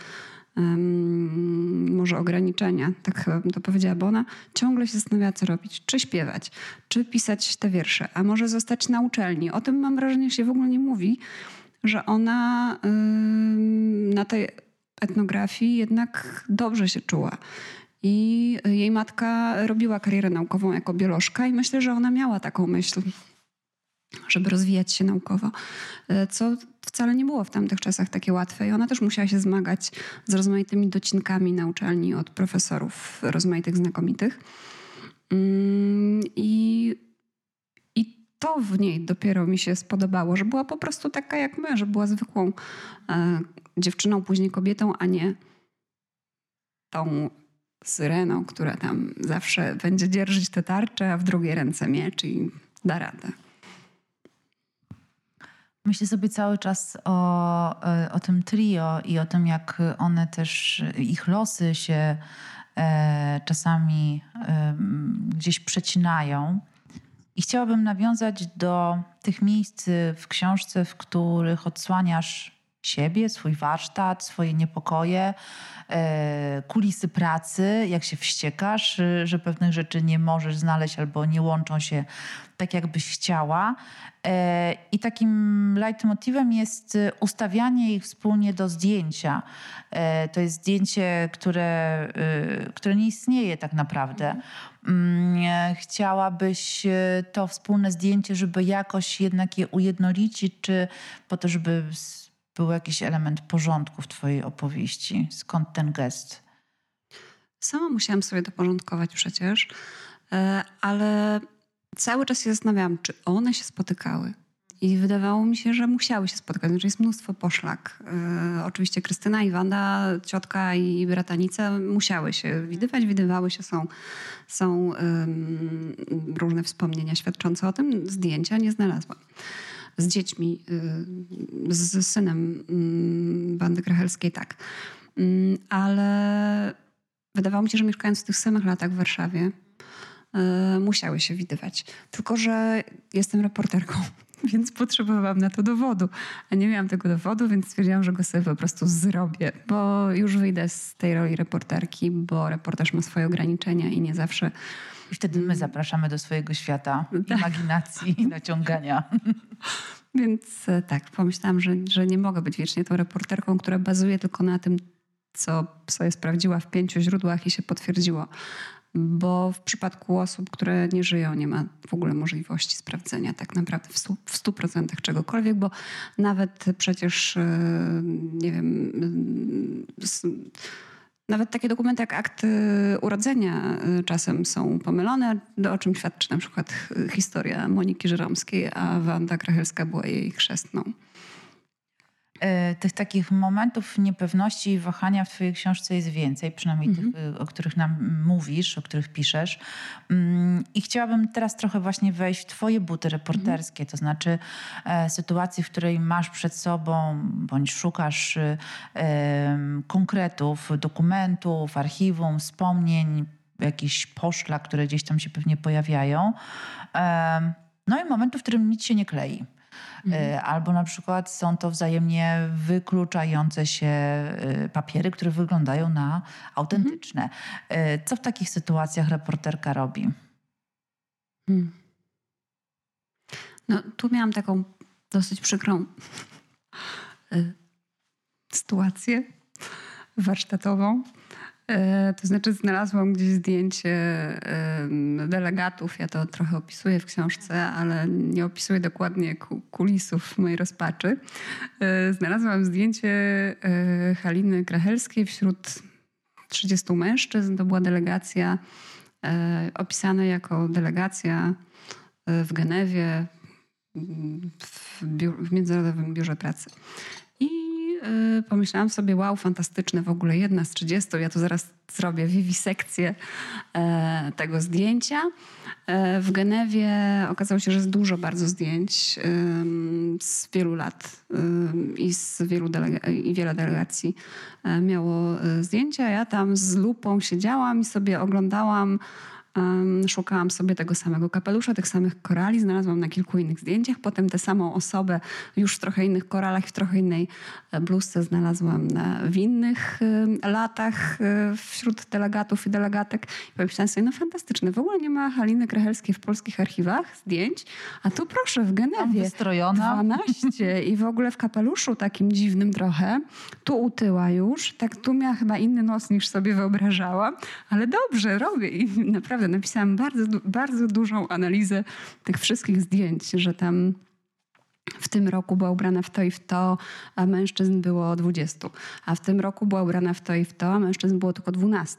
Speaker 2: um, może ograniczenia, tak chyba bym to powiedziała, bo ona ciągle się zastanawiała, co robić. Czy śpiewać, czy pisać te wiersze, a może zostać na uczelni. O tym mam wrażenie, że się w ogóle nie mówi że ona na tej etnografii jednak dobrze się czuła. I jej matka robiła karierę naukową jako biolożka i myślę, że ona miała taką myśl, żeby rozwijać się naukowo, e, co wcale nie było w tamtych czasach takie łatwe. I ona też musiała się zmagać z rozmaitymi docinkami na uczelni od profesorów rozmaitych znakomitych. I to w niej dopiero mi się spodobało, że była po prostu taka jak my, że była zwykłą e, dziewczyną, później kobietą, a nie tą syreną, która tam zawsze będzie dzierżyć te tarcze, a w drugiej ręce miecz i da radę.
Speaker 1: Myślę sobie cały czas o, e, o tym trio i o tym, jak one też, ich losy się e, czasami e, gdzieś przecinają. I chciałabym nawiązać do tych miejsc w książce, w których odsłaniasz siebie, swój warsztat, swoje niepokoje, e, kulisy pracy, jak się wściekasz, że pewnych rzeczy nie możesz znaleźć albo nie łączą się tak, jakbyś chciała. E, I takim leitmotivem jest ustawianie ich wspólnie do zdjęcia. E, to jest zdjęcie, które, które nie istnieje tak naprawdę. Mm, chciałabyś to wspólne zdjęcie, żeby jakoś jednak je ujednolicić, czy po to, żeby był jakiś element porządku w Twojej opowieści? Skąd ten gest?
Speaker 2: Sama musiałam sobie to porządkować przecież, e, ale cały czas się zastanawiałam, czy one się spotykały. I wydawało mi się, że musiały się spotkać. Znaczy jest mnóstwo poszlak. E, oczywiście Krystyna i Wanda, ciotka i bratanica musiały się widywać, widywały się. Są, są różne wspomnienia świadczące o tym. Zdjęcia nie znalazłam z dziećmi, y, z synem mm, Krachelskiej, tak. Mm, ale wydawało mi się, że mieszkając w tych samych latach w Warszawie, yy, musiały się widywać. Tylko, że jestem reporterką, [laughs] więc potrzebowałam na to dowodu. A nie miałam tego dowodu, więc stwierdziłam, że go sobie po prostu zrobię, bo już wyjdę z tej roli reporterki, bo reportaż ma swoje ograniczenia i nie zawsze.
Speaker 1: I wtedy my zapraszamy do swojego świata [laughs] tak. imaginacji i naciągania. [laughs]
Speaker 2: Więc e, tak, pomyślałam, że, że nie mogę być wiecznie tą reporterką, która bazuje tylko na tym, co sobie sprawdziła w pięciu źródłach i się potwierdziło. Bo w przypadku osób, które nie żyją, nie ma w ogóle możliwości sprawdzenia tak naprawdę w stu procentach czegokolwiek, bo nawet przecież, e, nie wiem, nawet takie dokumenty jak akt y, urodzenia y, czasem są pomylone, o czym świadczy na przykład historia Moniki Żeromskiej, a Wanda Krachelska była jej chrzestną.
Speaker 1: E, tych takich momentów niepewności i wahania w Twojej książce jest więcej, przynajmniej mhm. tych, o których nam mówisz, o których piszesz. Mm, I chciałabym teraz trochę właśnie wejść w Twoje buty reporterskie, mhm. to znaczy e, sytuacji, w której masz przed sobą bądź szukasz e, konkretów, dokumentów, archiwum, wspomnień, jakichś poszlak, które gdzieś tam się pewnie pojawiają. E, no i momentu, w którym nic się nie klei. Mhm. E, albo na przykład są to wzajemnie wykluczające się e, papiery, które wyglądają na autentyczne. Mhm. Co w takich sytuacjach reporterka robi? Hmm.
Speaker 2: No, tu miałam taką dosyć przykrą sytuację warsztatową. E, to znaczy, znalazłam gdzieś zdjęcie delegatów. Ja to trochę opisuję w książce, ale nie opisuję dokładnie kulisów mojej rozpaczy. E, znalazłam zdjęcie e, Haliny Krachelskiej wśród 30 mężczyzn. To była delegacja opisana jako delegacja w Genewie w, w Międzynarodowym Biurze Pracy. Y, pomyślałam sobie, wow, fantastyczne, w ogóle jedna z 30. Ja tu zaraz zrobię wiwisekcję e, tego zdjęcia. E, w Genewie okazało się, że jest dużo bardzo zdjęć z wielu lat i z wielu i wiele delegacji e, miało zdjęcia. Ja tam z lupą siedziałam i sobie oglądałam Szukałam sobie tego samego kapelusza, tych samych korali, znalazłam na kilku innych zdjęciach. Potem tę samą osobę już w trochę innych koralach, w trochę innej e, bluzce znalazłam w innych latach e, wśród delegatów i delegatek. I pomyślałam sobie, no fantastyczne, w ogóle nie ma Haliny Krachelskiej w polskich archiwach zdjęć, a tu proszę w Genewie.
Speaker 1: Wystrojona.
Speaker 2: 12 i w ogóle w kapeluszu takim dziwnym trochę. Tu utyła już, tak tu miała chyba inny nos niż sobie wyobrażałam, ale dobrze, robię i [laughs] naprawdę napisałam bardzo, bardzo dużą analizę tych wszystkich zdjęć, że tam w tym roku była ubrana w to i w to, a mężczyzn było 20. A w tym roku była ubrana w to i w to, a mężczyzn było tylko 12.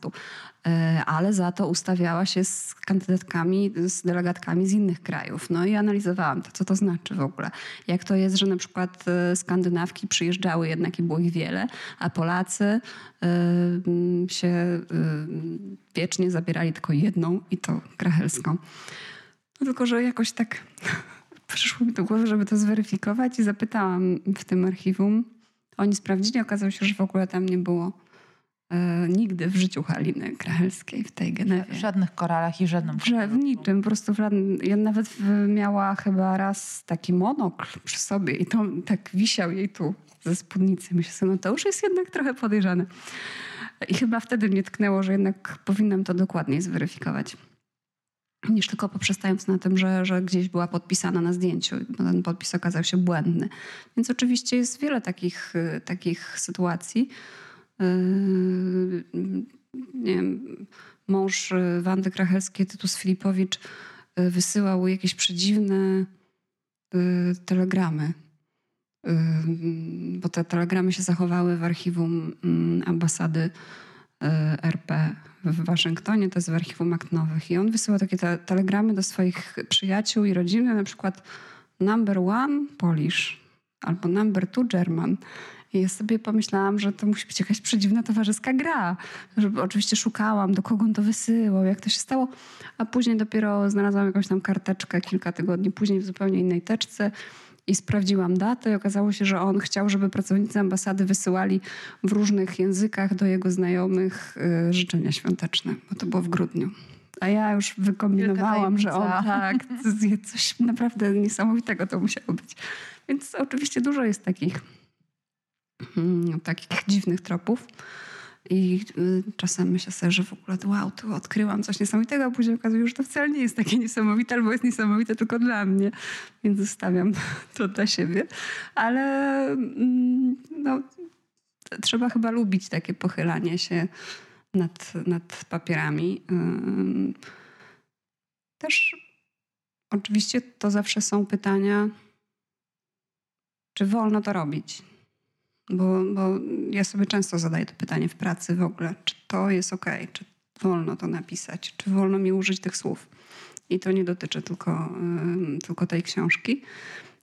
Speaker 2: E, ale za to ustawiała się z kandydatkami, z delegatkami z innych krajów. No i analizowałam to, co to znaczy w ogóle. Jak to jest, że na przykład e, skandynawki przyjeżdżały jednak i było ich wiele, a Polacy e, się wiecznie zabierali tylko jedną i to krachelską. No tylko, że jakoś tak [laughs] przyszło mi do głowy, żeby to zweryfikować i zapytałam w tym archiwum. Oni sprawdzili, okazało się, że w ogóle tam nie było e, nigdy w życiu Haliny Krachelskiej w tej Genewie.
Speaker 1: W żadnych koralach i żadnym
Speaker 2: Że w niczym, po prostu w żadnym, ja nawet miała chyba raz taki monokl przy sobie i to tak wisiał jej tu ze spódnicy. Myślę sobie, no to już jest jednak trochę podejrzane. I chyba wtedy mnie tknęło, że jednak powinnam to dokładniej zweryfikować niż tylko poprzestając na tym, że, że gdzieś była podpisana na zdjęciu, bo ten podpis okazał się błędny. Więc oczywiście jest wiele takich, y, takich sytuacji. Yy, nie wiem, mąż y, Wandy Krachelskiej, Tytus Filipowicz, y, wysyłał jakieś przedziwne telegramy. Bo te telegramy się zachowały w archiwum mm, ambasady RP w Waszyngtonie, to jest w archiwum akt. I on wysyła takie te telegramy do swoich przyjaciół i rodziny, na przykład number one Polish albo number two German. I ja sobie pomyślałam, że to musi być jakaś przedziwna towarzyska gra. Żeby oczywiście szukałam, do kogo on to wysyłał, jak to się stało. A później dopiero znalazłam jakąś tam karteczkę kilka tygodni później w zupełnie innej teczce I sprawdziłam datę i okazało się, że on chciał, żeby pracownicy ambasady wysyłali w różnych językach do jego znajomych y, życzenia świąteczne, bo to było w grudniu. A ja już wykombinowałam, że on tak, coś naprawdę niesamowitego to musiało być. Więc oczywiście dużo jest takich, mm, takich dziwnych tropów. I y, czasem myślę sobie, że w ogóle wow, tu odkryłam coś niesamowitego, a później okazuje się, że to wcale nie jest takie niesamowite, albo jest niesamowite tylko dla mnie. Więc zostawiam [laughs] to dla siebie. Ale mm, no, trzeba chyba lubić takie pochylanie się nad, nad papierami. Też oczywiście to zawsze są pytania, czy wolno to robić? Bo, bo ja sobie często zadaję to pytanie w pracy w ogóle, czy to jest ok, czy wolno to napisać, czy wolno mi użyć tych słów. I to nie dotyczy tylko, tylko tej książki.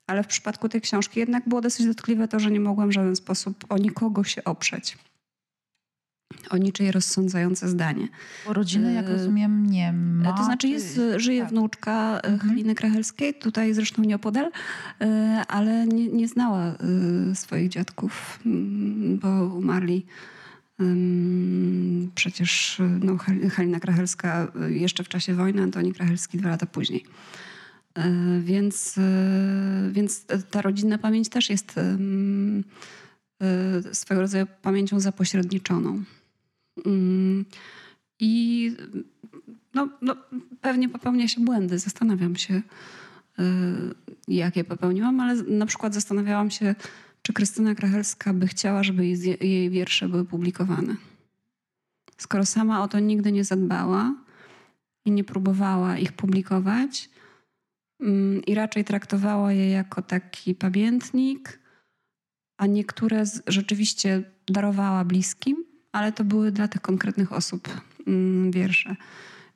Speaker 2: Ale w przypadku tej książki jednak było dosyć dotkliwe to, że nie mogłam w żaden sposób o nikogo się oprzeć o niczyje rozsądzające zdanie.
Speaker 1: Bo rodziny, jak e, rozumiem, nie ma.
Speaker 2: To znaczy jest, żyje tak. wnuczka e, mhm. Haliny Krachelskiej, tutaj zresztą nieopodal, e, ale nie, nie znała swoich dziadków, mm, bo umarli przecież no, Halina Krachelska jeszcze w czasie wojny, Antoni Krachelski dwa lata później. Więc, więc ta rodzinna pamięć też jest swego rodzaju pamięcią zapośredniczoną. Mm, I no, no, pewnie popełnia się błędy. Zastanawiam się, y, jakie popełniłam, ale na przykład zastanawiałam się, czy Krystyna Krachelska by chciała, żeby jej, wiersze były publikowane. Skoro sama o to nigdy nie zadbała i nie próbowała ich publikować, mm, i raczej traktowała je jako taki pamiętnik, a niektóre rzeczywiście darowała bliskim, ale to były dla tych konkretnych osób mm, wiersze.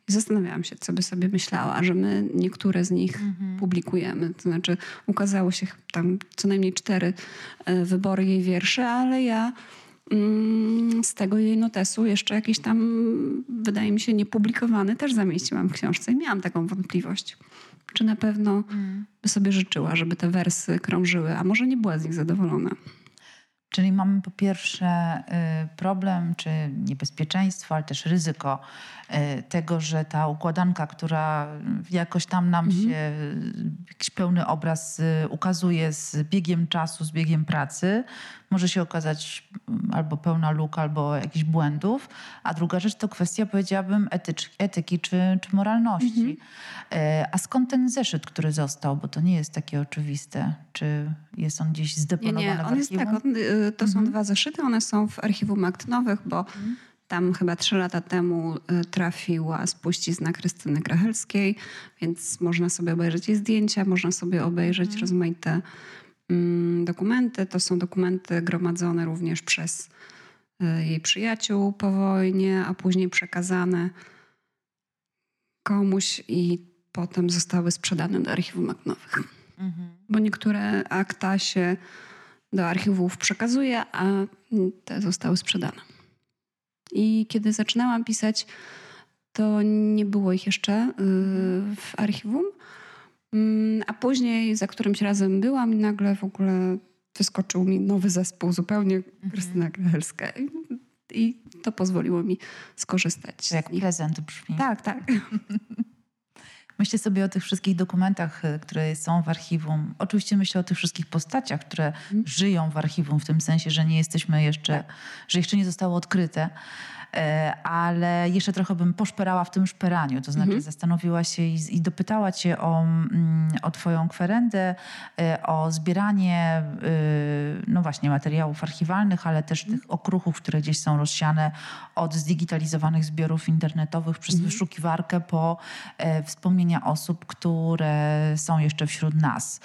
Speaker 2: I zastanawiałam się, co by sobie myślała, że my niektóre z nich mhm. publikujemy. To znaczy, ukazało się tam co najmniej cztery e, wybory jej wierszy, ale ja mm, z tego jej notesu jeszcze jakiś tam, wydaje mi się, niepublikowany też zamieściłam w książce i miałam taką wątpliwość. Czy na pewno mm. by sobie życzyła, żeby te wersy krążyły, a może nie była z nich zadowolona.
Speaker 1: Czyli mamy po pierwsze y, problem czy niebezpieczeństwo, ale też ryzyko y, tego, że ta układanka, która jakoś tam nam mhm. się jakiś pełny obraz y, ukazuje z biegiem czasu, z biegiem pracy, może się okazać mm, albo pełna luk, albo jakichś błędów. A druga rzecz to kwestia, powiedziałabym, etycz, etyki czy, czy moralności. Mhm. A skąd ten zeszyt, który został? Bo to nie jest takie oczywiste. Czy jest on gdzieś zdeponowany nie, nie.
Speaker 2: on jest tak, on, to mhm. są dwa zeszyty, one są w archiwum akt nowych, bo mhm. tam chyba trzy lata temu y, trafiła spuścizna Krystyny Grachelskiej, więc można sobie obejrzeć jej zdjęcia, można sobie obejrzeć mhm. rozmaite dokumenty. To są dokumenty gromadzone również przez y, jej przyjaciół po wojnie, a później przekazane komuś i potem zostały sprzedane do archiwum akt nowych. Mhm. Bo niektóre akta się do archiwów przekazuje, a te zostały sprzedane. I kiedy zaczynałam pisać, to nie było ich jeszcze y, w archiwum. Mm, a później za którymś razem byłam i nagle w ogóle wyskoczył mi nowy zespół, zupełnie mhm. Krystyna Grachelska. I to pozwoliło mi skorzystać.
Speaker 1: Jak prezent brzmi.
Speaker 2: Tak, tak. [laughs]
Speaker 1: Myślę sobie o tych wszystkich dokumentach, y, które są w archiwum. Oczywiście myślę o tych wszystkich postaciach, które mm. żyją w archiwum, w tym sensie, że nie jesteśmy jeszcze, tak. że jeszcze nie zostało odkryte. E, ale jeszcze trochę bym poszperała w tym szperaniu, to znaczy mhm. zastanowiła się i, i, dopytała cię o, mm, o twoją kwerendę, e, o zbieranie y, no właśnie materiałów archiwalnych, ale też mhm. tych okruchów, które gdzieś są rozsiane od zdigitalizowanych zbiorów internetowych przez mhm. wyszukiwarkę po e, wspomnienia osób, które są jeszcze wśród nas.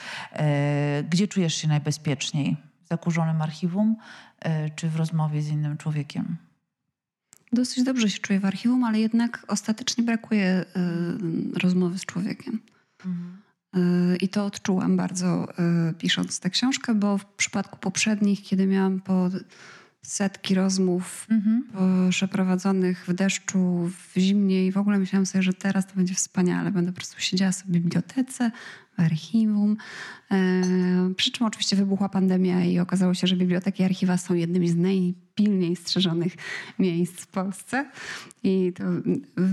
Speaker 1: Gdzie czujesz się najbezpieczniej? W zakurzonym archiwum czy w rozmowie z innym człowiekiem?
Speaker 2: Dosyć dobrze się czuję w archiwum, ale jednak ostatecznie brakuje y, rozmowy z człowiekiem. Mhm. Y, I to odczułam bardzo y, pisząc tę książkę, bo w przypadku poprzednich, kiedy miałam po setki rozmów mhm. przeprowadzonych w deszczu, w zimnie i w ogóle myślałam sobie, że teraz to będzie wspaniale. Będę po prostu siedziała sobie w bibliotece, archiwum. E, przy czym oczywiście wybuchła pandemia i okazało się, że biblioteki i archiwa są jednymi z najpilniej strzeżonych miejsc w Polsce. I to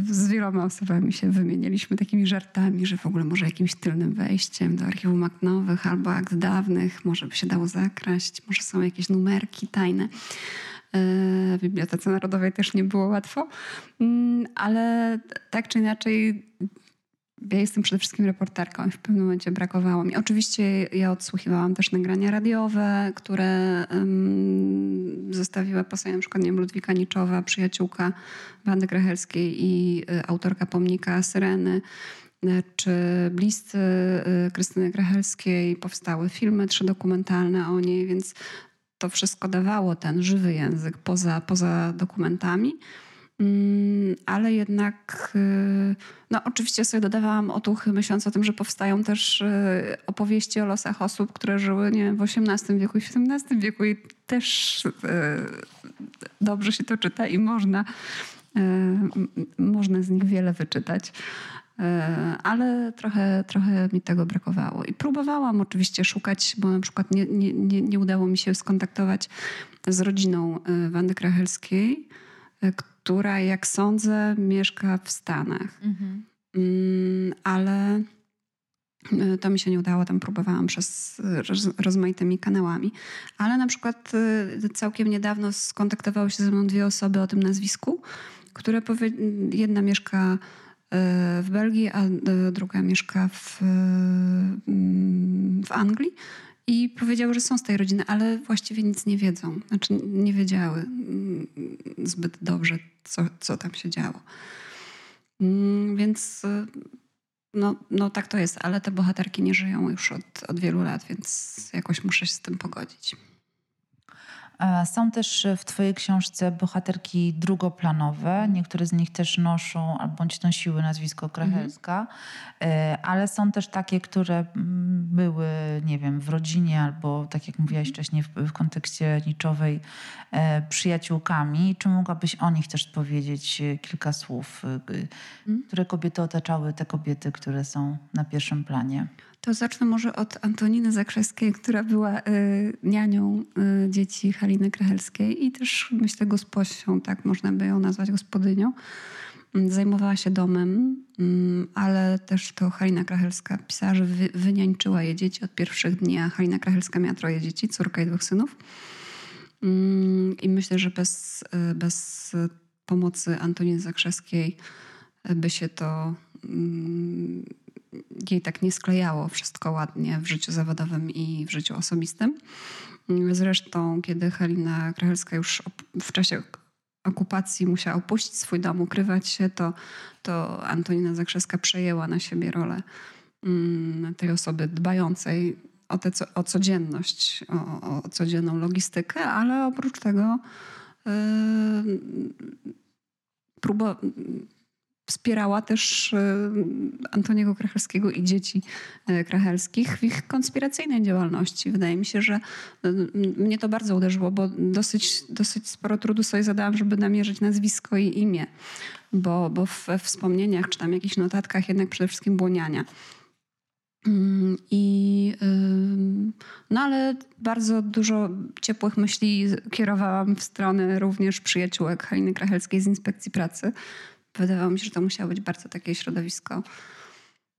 Speaker 2: z wieloma osobami się wymienialiśmy takimi żartami, że w ogóle może jakimś tylnym wejściem do archiwum akt nowych albo akt dawnych może by się dało zakraść, może są jakieś numerki tajne. E, w Bibliotece Narodowej też nie było łatwo, mm, ale tak czy inaczej ja jestem przede wszystkim reporterką i w pewnym momencie brakowało mi. Oczywiście ja odsłuchiwałam też nagrania radiowe, które um, zostawiła po sobie na przykład nie wiem, Ludwika Niczowa, przyjaciółka Wandy Krachelskiej i y, autorka pomnika Syreny y, czy bliscy y, Krystyny Krachelskiej. Powstały filmy trzydokumentalne o niej, więc to wszystko dawało ten żywy język poza, poza dokumentami. Mm, ale jednak, y, no oczywiście sobie dodawałam otuchy, myśląc o tym, że powstają też y, opowieści o losach osób, które żyły nie wiem, w XVIII wieku i XVII wieku i też y, dobrze się to czyta i można, można z nich wiele wyczytać. Ale trochę, trochę mi tego brakowało. I próbowałam oczywiście szukać, bo na przykład nie, nie, nie, nie udało mi się skontaktować z rodziną Wandy Krachelskiej, która, jak sądzę, mieszka w Stanach. Mhm. Mm, ale y, to mi się nie udało, tam próbowałam przez roz, rozmaitymi kanałami. Ale na przykład y, całkiem niedawno skontaktowały się ze mną dwie osoby o tym nazwisku, które powie... jedna mieszka y, w Belgii, a druga mieszka w, w Anglii. I powiedziały, że są z tej rodziny, ale właściwie nic nie wiedzą. Znaczy nie wiedziały mm, zbyt dobrze, co, co tam się działo. Mm, więc no, no tak to jest, ale te bohaterki nie żyją już od, od wielu lat, więc jakoś muszę się z tym pogodzić.
Speaker 1: Są też w Twojej książce bohaterki drugoplanowe. Niektóre z nich też noszą albo bądź nosiły nazwisko Krachelska, mhm. ale są też takie, które mm, były, nie wiem, w rodzinie albo, tak jak mówiłaś mhm. wcześniej, w, w kontekście niczowej, e, przyjaciółkami. Czy mogłabyś o nich też powiedzieć e, kilka słów? Mhm. Które kobiety otaczały te kobiety, które są na pierwszym planie?
Speaker 2: To zacznę może od Antoniny Zakrzewskiej, która była y, nianią y, dzieci Haliny Krachelskiej i też myślę gosposią, tak można by ją nazwać gospodynią. Mm, zajmowała się domem, mm, ale też to Halina Krachelska pisała, że wy, je dzieci od pierwszych dni, a Halina Krachelska miała troje dzieci, córkę i dwóch synów. Mm, I myślę, że bez, y, bez pomocy Antoniny Zakrzewskiej by się to jej tak nie sklejało wszystko ładnie w życiu zawodowym i w życiu osobistym. Zresztą, kiedy Halina Krachelska już w czasie okupacji musiała opuścić swój dom, ukrywać się, to, to Antonina Zakrzewska przejęła na siebie rolę mm, tej osoby dbającej o, te, o codzienność, o, o codzienną logistykę, ale oprócz tego yy, próba, wspierała też e, Antoniego Krachelskiego i dzieci e, krachelskich w ich konspiracyjnej działalności. Wydaje mi się, że e, mnie to bardzo uderzyło, bo dosyć, dosyć sporo trudu sobie zadałam, żeby namierzyć nazwisko i imię, bo, bo we wspomnieniach czy tam jakichś notatkach jednak przede wszystkim błoniania. Mm, I, no ale bardzo dużo ciepłych myśli kierowałam w stronę również przyjaciółek Haliny Krachelskiej z Inspekcji Pracy, wydawało mi się, że to musiało być bardzo takie środowisko,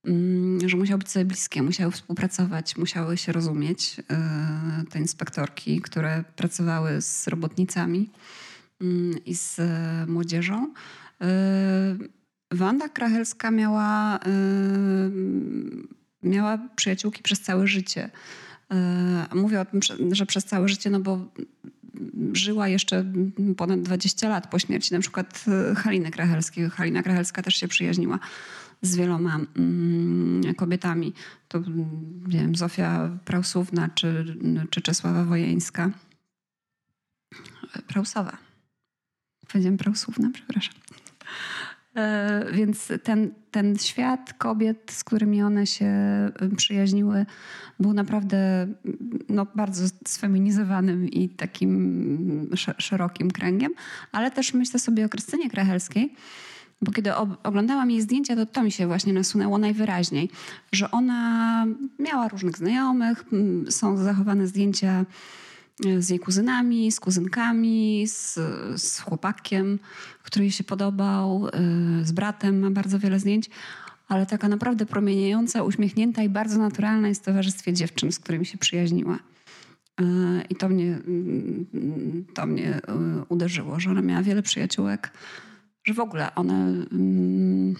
Speaker 2: mm, że musiało być sobie bliskie, musiały współpracować, musiały się rozumieć. E, te inspektorki, które pracowały z robotnicami mm, i z młodzieżą. E, Wanda Krachelska miała, e, miała przyjaciółki przez całe życie. Mówię o tym, że przez całe życie, no bo żyła jeszcze ponad 20 lat po śmierci na przykład e, Haliny Krachelskiej. Halina Krachelska też się przyjaźniła z wieloma mm, kobietami. To nie wiem, Zofia Prausówna czy, czy Czesława Wojeńska. Prausowa. Powiedziałem Prausówna, przepraszam. E, więc ten, ten świat kobiet, z którymi one się y, przyjaźniły, był naprawdę no, bardzo sfeminizowanym i takim szerokim kręgiem. Ale też myślę sobie o Krystynie Krachelskiej, bo kiedy oglądałam jej zdjęcia, to to mi się właśnie nasunęło najwyraźniej, że ona miała różnych znajomych, są zachowane zdjęcia z jej kuzynami, z kuzynkami, z, z chłopakiem, który jej się podobał, e, z bratem ma bardzo wiele zdjęć, ale taka naprawdę promieniejąca, uśmiechnięta i bardzo naturalna jest w towarzystwie dziewczyn, z którymi się przyjaźniła. E, I to mnie, mm, to mnie uderzyło, że ona miała wiele przyjaciółek, że w ogóle one. Mm,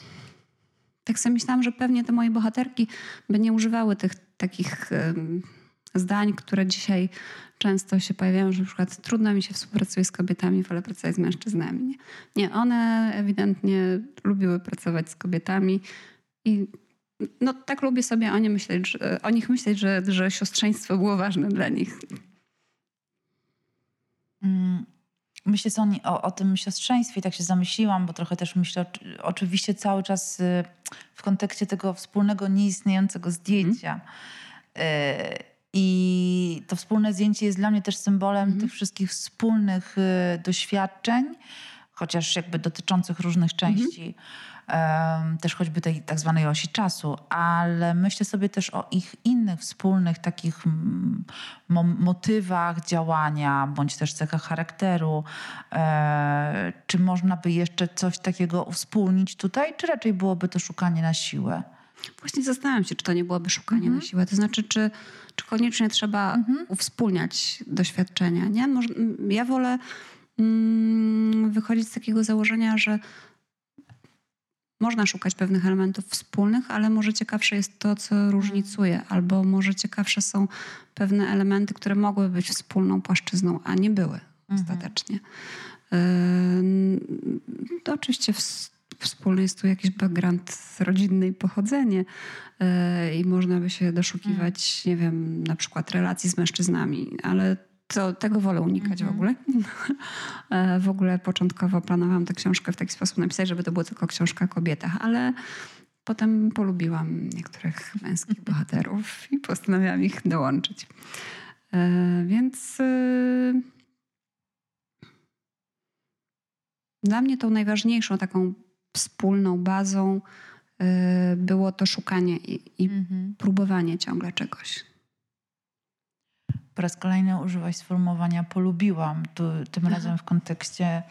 Speaker 2: tak sobie myślałam, że pewnie te moje bohaterki by nie używały tych takich zdań, które dzisiaj często się pojawiają, że na przykład trudno mi się współpracuje z kobietami, wolę pracować z mężczyznami. Nie, nie one ewidentnie lubiły pracować z kobietami i no, tak lubię sobie o, nie myśleć, że, o nich myśleć, że, że siostrzeństwo było ważne dla nich.
Speaker 1: Mm, myślę o, o, o tym siostrzeństwie i tak się zamyśliłam, bo trochę też myślę oczywiście cały czas y, w kontekście tego wspólnego, nieistniejącego zdjęcia. Mm. I to wspólne zdjęcie jest dla mnie też symbolem mm. tych wszystkich wspólnych y, doświadczeń, chociaż jakby dotyczących różnych części. Mm też choćby tej tak zwanej osi czasu, ale myślę sobie też o ich innych wspólnych takich mm, motywach działania, bądź też cechach charakteru. E, czy można by jeszcze coś takiego uwspólnić tutaj, czy raczej byłoby to szukanie na siłę?
Speaker 2: Właśnie zastanawiam się, czy to nie byłoby szukanie mhm. na siłę. To znaczy, czy, czy koniecznie trzeba mhm. uwspólniać doświadczenia. Nie? Może, ja wolę mm, wychodzić z takiego założenia, że można szukać pewnych elementów wspólnych, ale może ciekawsze jest to, co różnicuje, albo może ciekawsze są pewne elementy, które mogły być wspólną płaszczyzną, a nie były mhm. ostatecznie. To oczywiście wspólny jest tu jakiś background rodzinny i pochodzenie yy, i można by się doszukiwać, mhm. nie wiem, na przykład relacji z mężczyznami, ale to, tego wolę unikać w mhm. ogóle. [laughs] E, w ogóle początkowo planowałam tę książkę w taki sposób napisać, żeby to była tylko książka o kobietach, ale potem polubiłam niektórych męskich bohaterów i postanowiłam ich dołączyć. E, więc e, dla mnie tą najważniejszą taką wspólną bazą było to szukanie i, i mhm. próbowanie ciągle czegoś
Speaker 1: po raz kolejny użyłaś sformułowania polubiłam, tu, tym Aha. razem w kontekście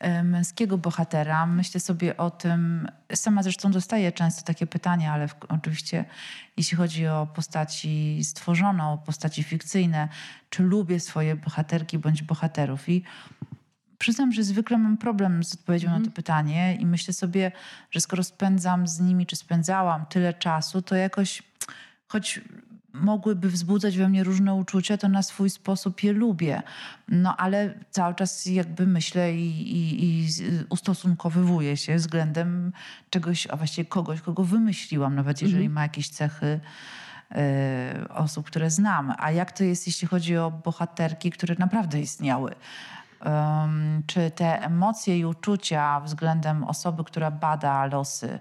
Speaker 1: e, męskiego bohatera. Myślę sobie o tym, sama zresztą dostaję często takie pytania, ale w, oczywiście jeśli chodzi o postaci stworzone, o postaci fikcyjne, czy lubię swoje bohaterki bądź bohaterów i Przyznam, że zwykle mam problem z odpowiedzią mm. na to mhm. pytanie i myślę sobie, że skoro spędzam z nimi, czy spędzałam tyle czasu, to jakoś, choć mogłyby wzbudzać we mnie różne uczucia, to na swój sposób je lubię. No ale cały czas jakby myślę i, i, i ustosunkowywuję się względem czegoś, a właściwie kogoś, kogo wymyśliłam, nawet jeżeli mhm. ma jakieś cechy y, osób, które znam. A jak to jest, jeśli chodzi o bohaterki, które naprawdę istniały? Czy te emocje i uczucia względem osoby, która bada losy,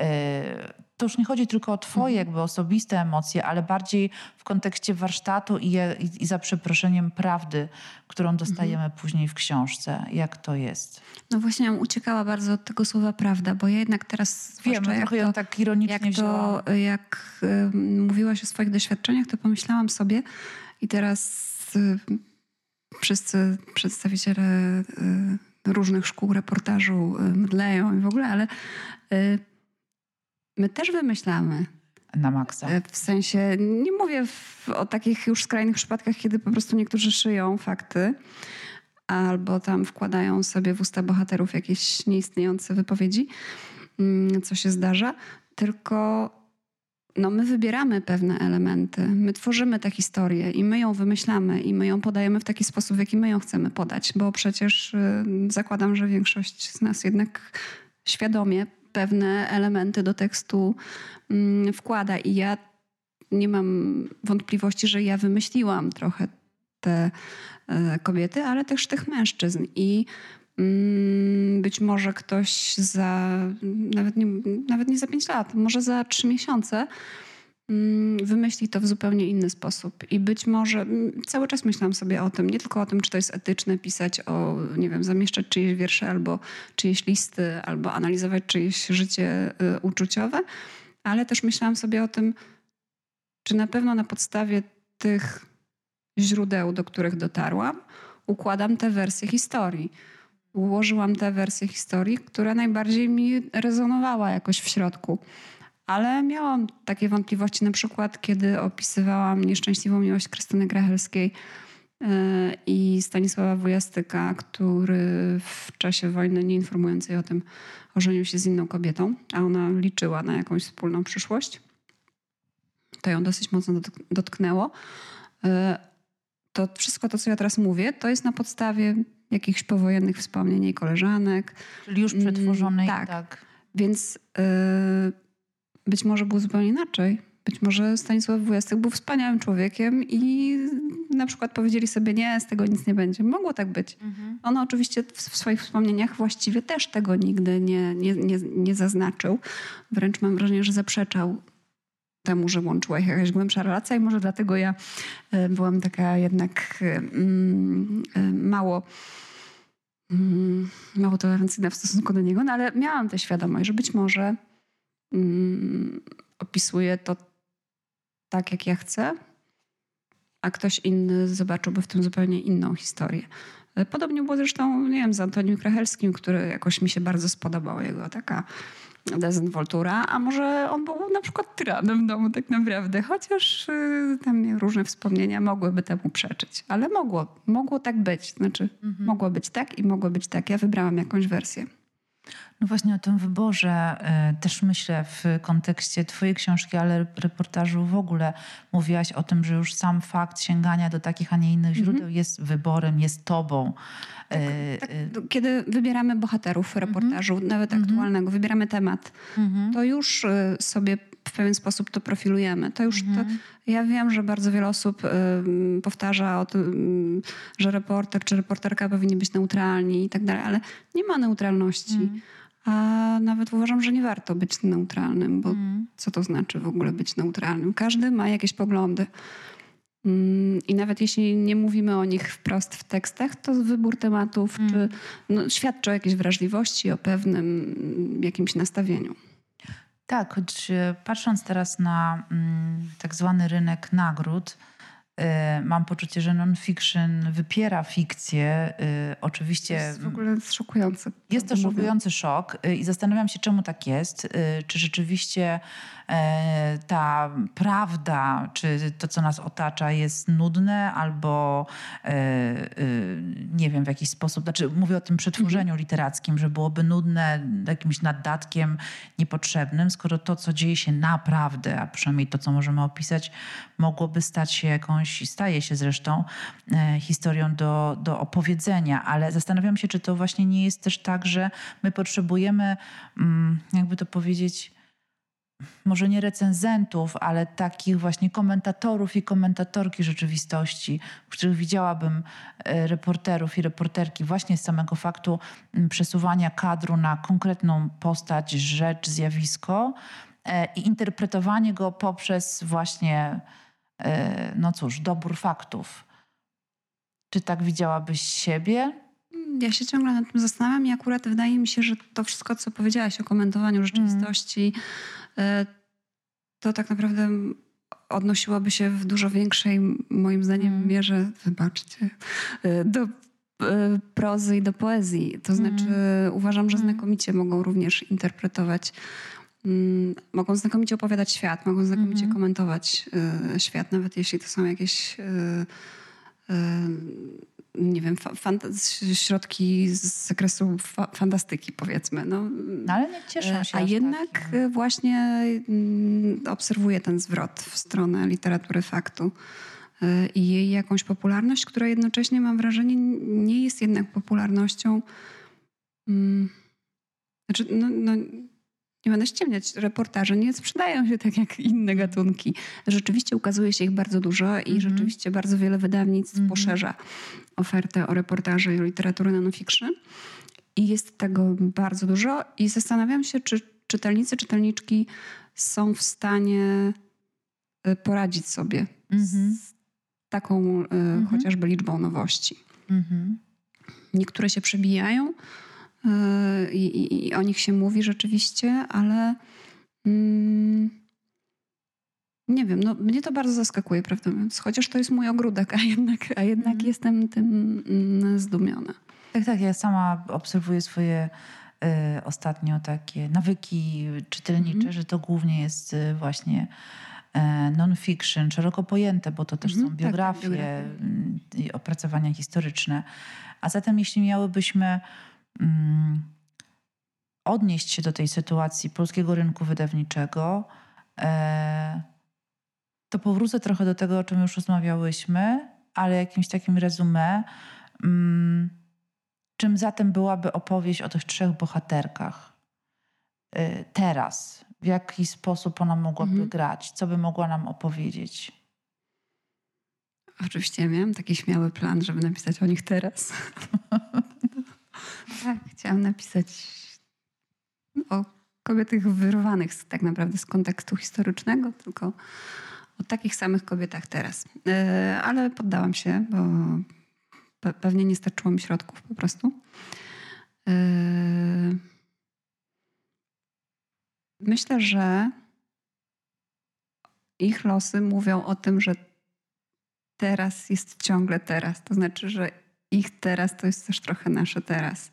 Speaker 1: y, to już nie chodzi tylko o twoje jakby osobiste emocje, ale bardziej w kontekście warsztatu i, i, i za przeproszeniem prawdy, którą dostajemy mhm. później w książce. Jak to jest?
Speaker 2: No właśnie, ja uciekała bardzo od tego słowa prawda, bo ja jednak teraz...
Speaker 1: Wiem, jak trochę ją tak ironicznie
Speaker 2: jak to, Jak y, mówiłaś o swoich doświadczeniach, to pomyślałam sobie i teraz y, wszyscy przedstawiciele y, różnych szkół reportażu mdleją i w ogóle, ale my też wymyślamy.
Speaker 1: Na maksa.
Speaker 2: W sensie, nie mówię w, o takich już skrajnych przypadkach, kiedy po prostu niektórzy szyją fakty albo tam wkładają sobie w usta bohaterów jakieś nieistniejące wypowiedzi, mm, co się zdarza, tylko no, my wybieramy pewne elementy, my tworzymy tę historię i my ją wymyślamy i my ją podajemy w taki sposób, w jaki my ją chcemy podać, bo przecież y, zakładam, że większość z nas jednak świadomie pewne elementy do tekstu mm, wkłada. I ja nie mam wątpliwości, że ja wymyśliłam trochę te e, kobiety, ale też tych mężczyzn. I być może ktoś za, nawet nie, nawet nie za pięć lat, może za trzy miesiące mm, wymyśli to w zupełnie inny sposób. I być może mm, cały czas myślałam sobie o tym, nie tylko o tym, czy to jest etyczne pisać o, nie wiem, zamieszczać czyjeś wiersze albo czyjeś listy, albo analizować czyjeś życie y, uczuciowe, ale też myślałam sobie o tym, czy na pewno na podstawie tych źródeł, do których dotarłam, układam te wersje historii. Ułożyłam tę wersję historii, która najbardziej mi rezonowała jakoś w środku. Ale miałam takie wątpliwości, na przykład kiedy opisywałam nieszczęśliwą miłość Krystyny Grachelskiej e, i Stanisława Wujastyka, który w czasie wojny, nie informując jej o tym, ożenił się z inną kobietą, a ona liczyła na jakąś wspólną przyszłość. To ją dosyć mocno dotknęło. E, to wszystko to, co ja teraz mówię, to jest na podstawie jakichś powojennych wspomnień jej koleżanek.
Speaker 1: Czyli już przetworzonej.
Speaker 2: tak. tak. Więc yy, być może było zupełnie inaczej. Być może Stanisław Wujastek był wspaniałym człowiekiem i na przykład powiedzieli sobie, nie, z tego nic nie będzie. Mogło tak być. Mhm. On oczywiście w, w swoich wspomnieniach właściwie też tego nigdy nie, nie, nie, nie zaznaczył. Wręcz mam wrażenie, że zaprzeczał temu, że łączyła ich jakaś głębsza relacja i może dlatego ja e, byłam taka jednak e, mm, e, mało mm, mało tolerancyjna w stosunku do niego, no ale miałam tę świadomość, że być może mm, opisuje to tak, jak ja chcę, a ktoś inny zobaczyłby w tym zupełnie inną historię. Podobnie było zresztą, nie wiem, z Antonim Krachelskim, który jakoś mi się bardzo spodobał. Jego taka dezynwoltura, a może on był na przykład tyranem w domu tak naprawdę, chociaż y, tam różne wspomnienia mogłyby temu przeczyć, ale mogło, mogło tak być, znaczy mhm. mogło być tak i mogło być tak. Ja wybrałam jakąś wersję.
Speaker 1: No właśnie o tym wyborze y, też myślę w kontekście Twojej książki, ale reportażu w ogóle. Mówiłaś o tym, że już sam fakt sięgania do takich, a nie innych źródeł mhm. jest wyborem, jest Tobą.
Speaker 2: Tak, y, tak, y, kiedy wybieramy bohaterów mhm. reportażu, nawet mhm. aktualnego, wybieramy temat, to już sobie w pewien sposób to profilujemy. To już to, ja wiem, że bardzo wiele osób y, powtarza o tym, że reporter czy reporterka powinni być neutralni i tak dalej, ale nie ma neutralności. Mm. A nawet uważam, że nie warto być neutralnym, bo mm. co to znaczy w ogóle być neutralnym? Każdy ma jakieś poglądy. Mm, I nawet jeśli nie mówimy o nich wprost w tekstach, to wybór tematów mm. czy, no, świadczy o jakiejś wrażliwości, o pewnym jakimś nastawieniu.
Speaker 1: Tak, choć e, patrząc teraz na mm, tak zwany rynek nagród, mam poczucie, że non-fiction wypiera fikcję. Y, oczywiście. To
Speaker 2: jest w ogóle szokujące.
Speaker 1: Jest to szokujący szok y, i zastanawiam się, czemu tak jest. Czy rzeczywiście e, ta prawda, czy to, co nas otacza, jest nudne, albo e, nie wiem, w jakiś sposób. Znaczy, mówię o tym przetworzeniu mhm. literackim, że byłoby nudne jakimś naddatkiem niepotrzebnym, skoro to, co dzieje się naprawdę, a przynajmniej to, co możemy opisać, mogłoby stać się jakąś staje się zresztą e, historią do, do opowiedzenia, ale zastanawiam się, czy to właśnie nie jest też tak, że my potrzebujemy, mm, jakby to powiedzieć, może nie recenzentów, ale takich właśnie komentatorów i komentatorki rzeczywistości, w których widziałabym e, reporterów i reporterki właśnie z samego faktu mm, przesuwania kadru na konkretną postać, rzecz, zjawisko e, i interpretowanie go poprzez właśnie no cóż, dobór faktów. Czy tak widziałabyś siebie?
Speaker 2: Ja się ciągle nad tym zastanawiam i akurat wydaje mi się, że to wszystko, co powiedziałaś o komentowaniu rzeczywistości, mm. to tak naprawdę odnosiłoby się w dużo większej, moim zdaniem, mm. mierze, wybaczcie, e, do prozy i do poezji. To znaczy, mm. uważam, że znakomicie mogą również interpretować Mm, mogą znakomicie opowiadać świat, mogą znakomicie mm -hmm. komentować y, świat, nawet jeśli to są jakieś y, y, nie wiem, środki z zakresu fa fantastyki, powiedzmy. No,
Speaker 1: no ale nie cieszą się.
Speaker 2: A jednak tak. właśnie mm, obserwuję ten zwrot w stronę literatury faktu i jej jakąś popularność, która jednocześnie mam wrażenie nie jest jednak popularnością. Mm, znaczy, no, no nie będę ściemniać, reportaże nie sprzedają się tak jak inne gatunki. Rzeczywiście ukazuje się ich bardzo dużo i mm rzeczywiście bardzo wiele wydawnictw mm poszerza ofertę o reportaże i o literaturę nanofiction. I jest tego bardzo dużo i zastanawiam się, czy czytelnicy, czytelniczki są w stanie y, poradzić sobie
Speaker 1: Mhm.
Speaker 2: z taką y,
Speaker 1: Mhm.
Speaker 2: chociażby liczbą nowości.
Speaker 1: Mhm.
Speaker 2: Niektóre się przebijają i, i, i o nich się mówi rzeczywiście, ale mm, nie wiem, no mnie to bardzo zaskakuje, mówiąc. Chociaż to jest mój ogródek, a jednak, a jednak
Speaker 1: Mhm.
Speaker 2: jestem tym mm, zdumiona.
Speaker 1: Tak, tak. Ja sama obserwuję swoje y, ostatnio takie nawyki czytelnicze,
Speaker 2: Mhm.
Speaker 1: że to głównie jest y, właśnie e, non-fiction, szeroko pojęte, bo to też
Speaker 2: Mhm,
Speaker 1: są
Speaker 2: tak, tak,
Speaker 1: biografie
Speaker 2: biografie.
Speaker 1: mm, i opracowania historyczne. A zatem jeśli miałybyśmy mm, odnieść się do tej sytuacji polskiego rynku wydawniczego, e, to powrócę trochę do tego, o czym już rozmawiałyśmy, ale jakimś takim rezumé. Mm, czym zatem byłaby opowieść o tych trzech bohaterkach y, teraz? W jaki sposób ona mogłaby
Speaker 2: Mhm.
Speaker 1: grać? Co by mogła nam opowiedzieć?
Speaker 2: Oczywiście miałam taki śmiały plan, żeby napisać o nich teraz. [laughs] tak, chciałam napisać o kobietach wyrwanych z, tak naprawdę z kontekstu historycznego, tylko o takich samych kobietach teraz. E, ale poddałam się, bo pe- pewnie nie starczyło mi środków po prostu. E, myślę, że ich losy mówią o tym, że teraz jest ciągle teraz. To znaczy, że ich teraz to jest też trochę nasze teraz.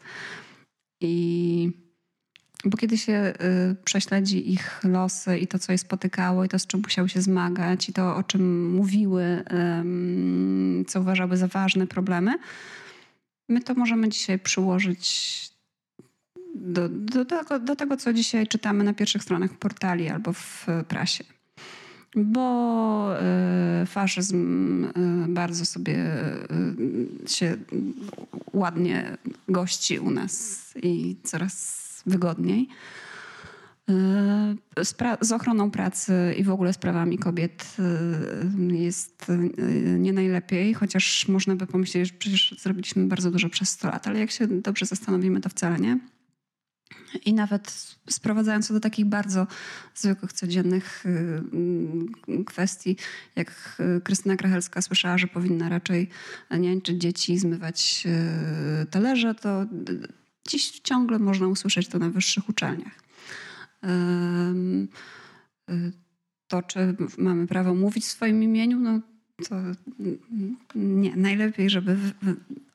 Speaker 2: I bo kiedy się y, prześledzi ich losy i to, co je spotykało, i to, z czym musiały się zmagać, i to, o czym mówiły, ym, co uważały za ważne problemy, my to możemy dzisiaj przyłożyć do, do, tego, do tego, co dzisiaj czytamy na pierwszych stronach portali albo w prasie bo y, faszyzm y, bardzo sobie y, się ładnie gości u nas i coraz wygodniej. Z, z ochroną pracy i w ogóle z prawami kobiet jest nie najlepiej, chociaż można by pomyśleć, że przecież zrobiliśmy bardzo dużo przez 100 lat, ale jak się dobrze zastanowimy, to wcale nie. I nawet sprowadzając to do takich bardzo zwykłych, codziennych y, mm, kwestii, jak y, Krystyna Krachelska słyszała, że powinna raczej niańczyć dzieci zmywać y, talerze, to dziś ciągle można usłyszeć to na wyższych uczelniach. To, czy mamy prawo mówić w swoim imieniu, no to nie. Najlepiej, żeby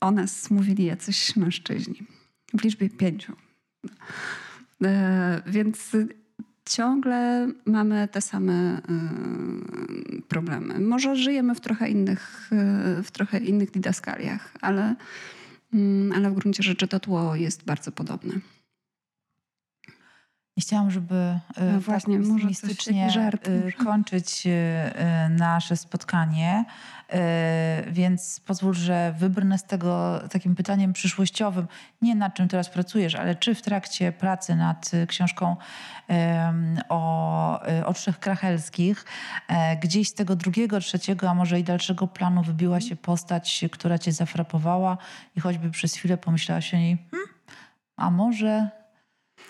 Speaker 2: o nas mówili jacyś mężczyźni. W liczbie pięciu. E, Więc ciągle mamy te same y, problemy. Może żyjemy w trochę innych, y, w trochę innych didaskaliach, ale, mm, ale w gruncie rzeczy to tło jest bardzo podobne.
Speaker 1: Nie chciałam, żeby y,
Speaker 2: No właśnie,
Speaker 1: tak
Speaker 2: może jakiś żart może.
Speaker 1: kończyć y, nasze spotkanie, więc pozwól, że wybrnę z tego takim pytaniem przyszłościowym. Nie nad czym teraz pracujesz, ale czy w trakcie pracy nad książką o, o trzech krachelskich e, gdzieś z tego drugiego, trzeciego, a może i dalszego planu wybiła się postać, która cię zafrapowała i choćby przez chwilę pomyślałaś o niej, hmm, a może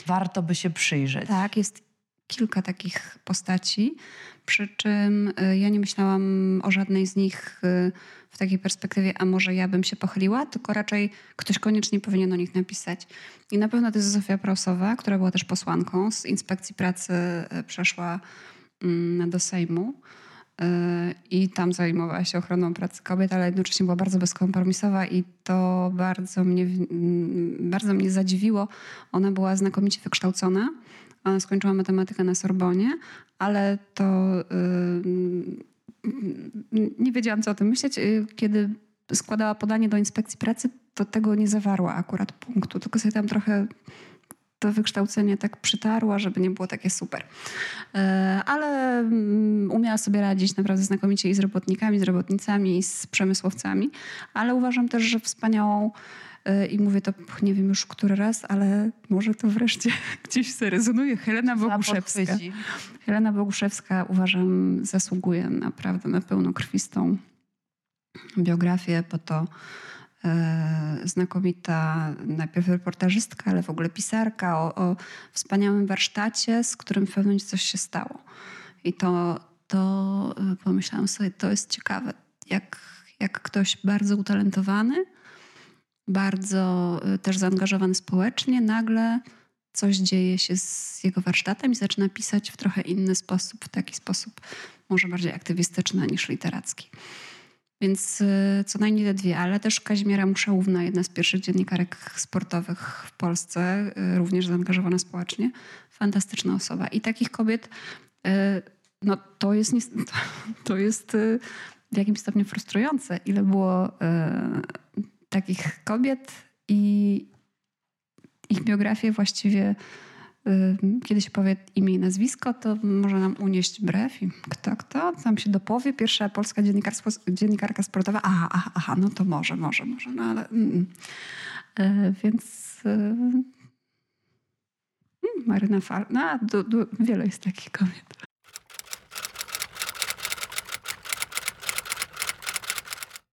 Speaker 1: warto by się przyjrzeć.
Speaker 2: Tak, jest kilka takich postaci, przy czym y, ja nie myślałam o żadnej z nich y, w takiej perspektywie, a może ja bym się pochyliła, tylko raczej ktoś koniecznie powinien o nich napisać. I na pewno to jest Zofia Prausowa, która była też posłanką z inspekcji pracy, y, przeszła mm, do Sejmu. Y, I tam zajmowała się ochroną pracy kobiet, ale jednocześnie była bardzo bezkompromisowa i to bardzo mnie, mm, bardzo mnie zadziwiło. Ona była znakomicie wykształcona. Ona skończyła matematykę na Sorbonie, ale to yy, nie wiedziałam, co o tym myśleć. Yy, Kiedy składała podanie do inspekcji pracy, to tego nie zawarła akurat punktu, tylko sobie tam trochę to wykształcenie tak przytarła, żeby nie było takie super. E, Ale mm, umiała sobie radzić naprawdę znakomicie i z robotnikami, z robotnicami, i z przemysłowcami. Ale uważam też, że wspaniałą e, i mówię to nie wiem już który raz, ale może to wreszcie [laughs] gdzieś zarezonuje. Helena Boguszewska. Helena Boguszewska uważam zasługuje naprawdę na pełnokrwistą biografię, bo to znakomita najpierw reportażystka, ale w ogóle pisarka o, o wspaniałym warsztacie, z którym w pewnym momencie coś się stało. I to, to y, pomyślałam sobie, to jest ciekawe, jak, jak ktoś bardzo utalentowany, bardzo y, też zaangażowany społecznie, nagle coś dzieje się z jego warsztatem i zaczyna pisać w trochę inny sposób, w taki sposób może bardziej aktywistyczny niż literacki. Więc y, co najmniej te dwie, ale też Kazimiera Muszałówna, jedna z pierwszych dziennikarek sportowych w Polsce, y, również zaangażowana społecznie. Fantastyczna osoba. I takich kobiet, y, no to jest, [laughs] to jest w jakimś stopniu frustrujące, ile było takich kobiet i ich biografie właściwie kiedy się powie imię i nazwisko, to może nam unieść brew i kto, kto tam się dopowie. Pierwsza polska dziennikarka sportowa. Aha, aha, aha, no to może, może, może, no ale... Mm. E, więc... E, mm, Maryna Fal... No, du, du, wiele jest takich kobiet.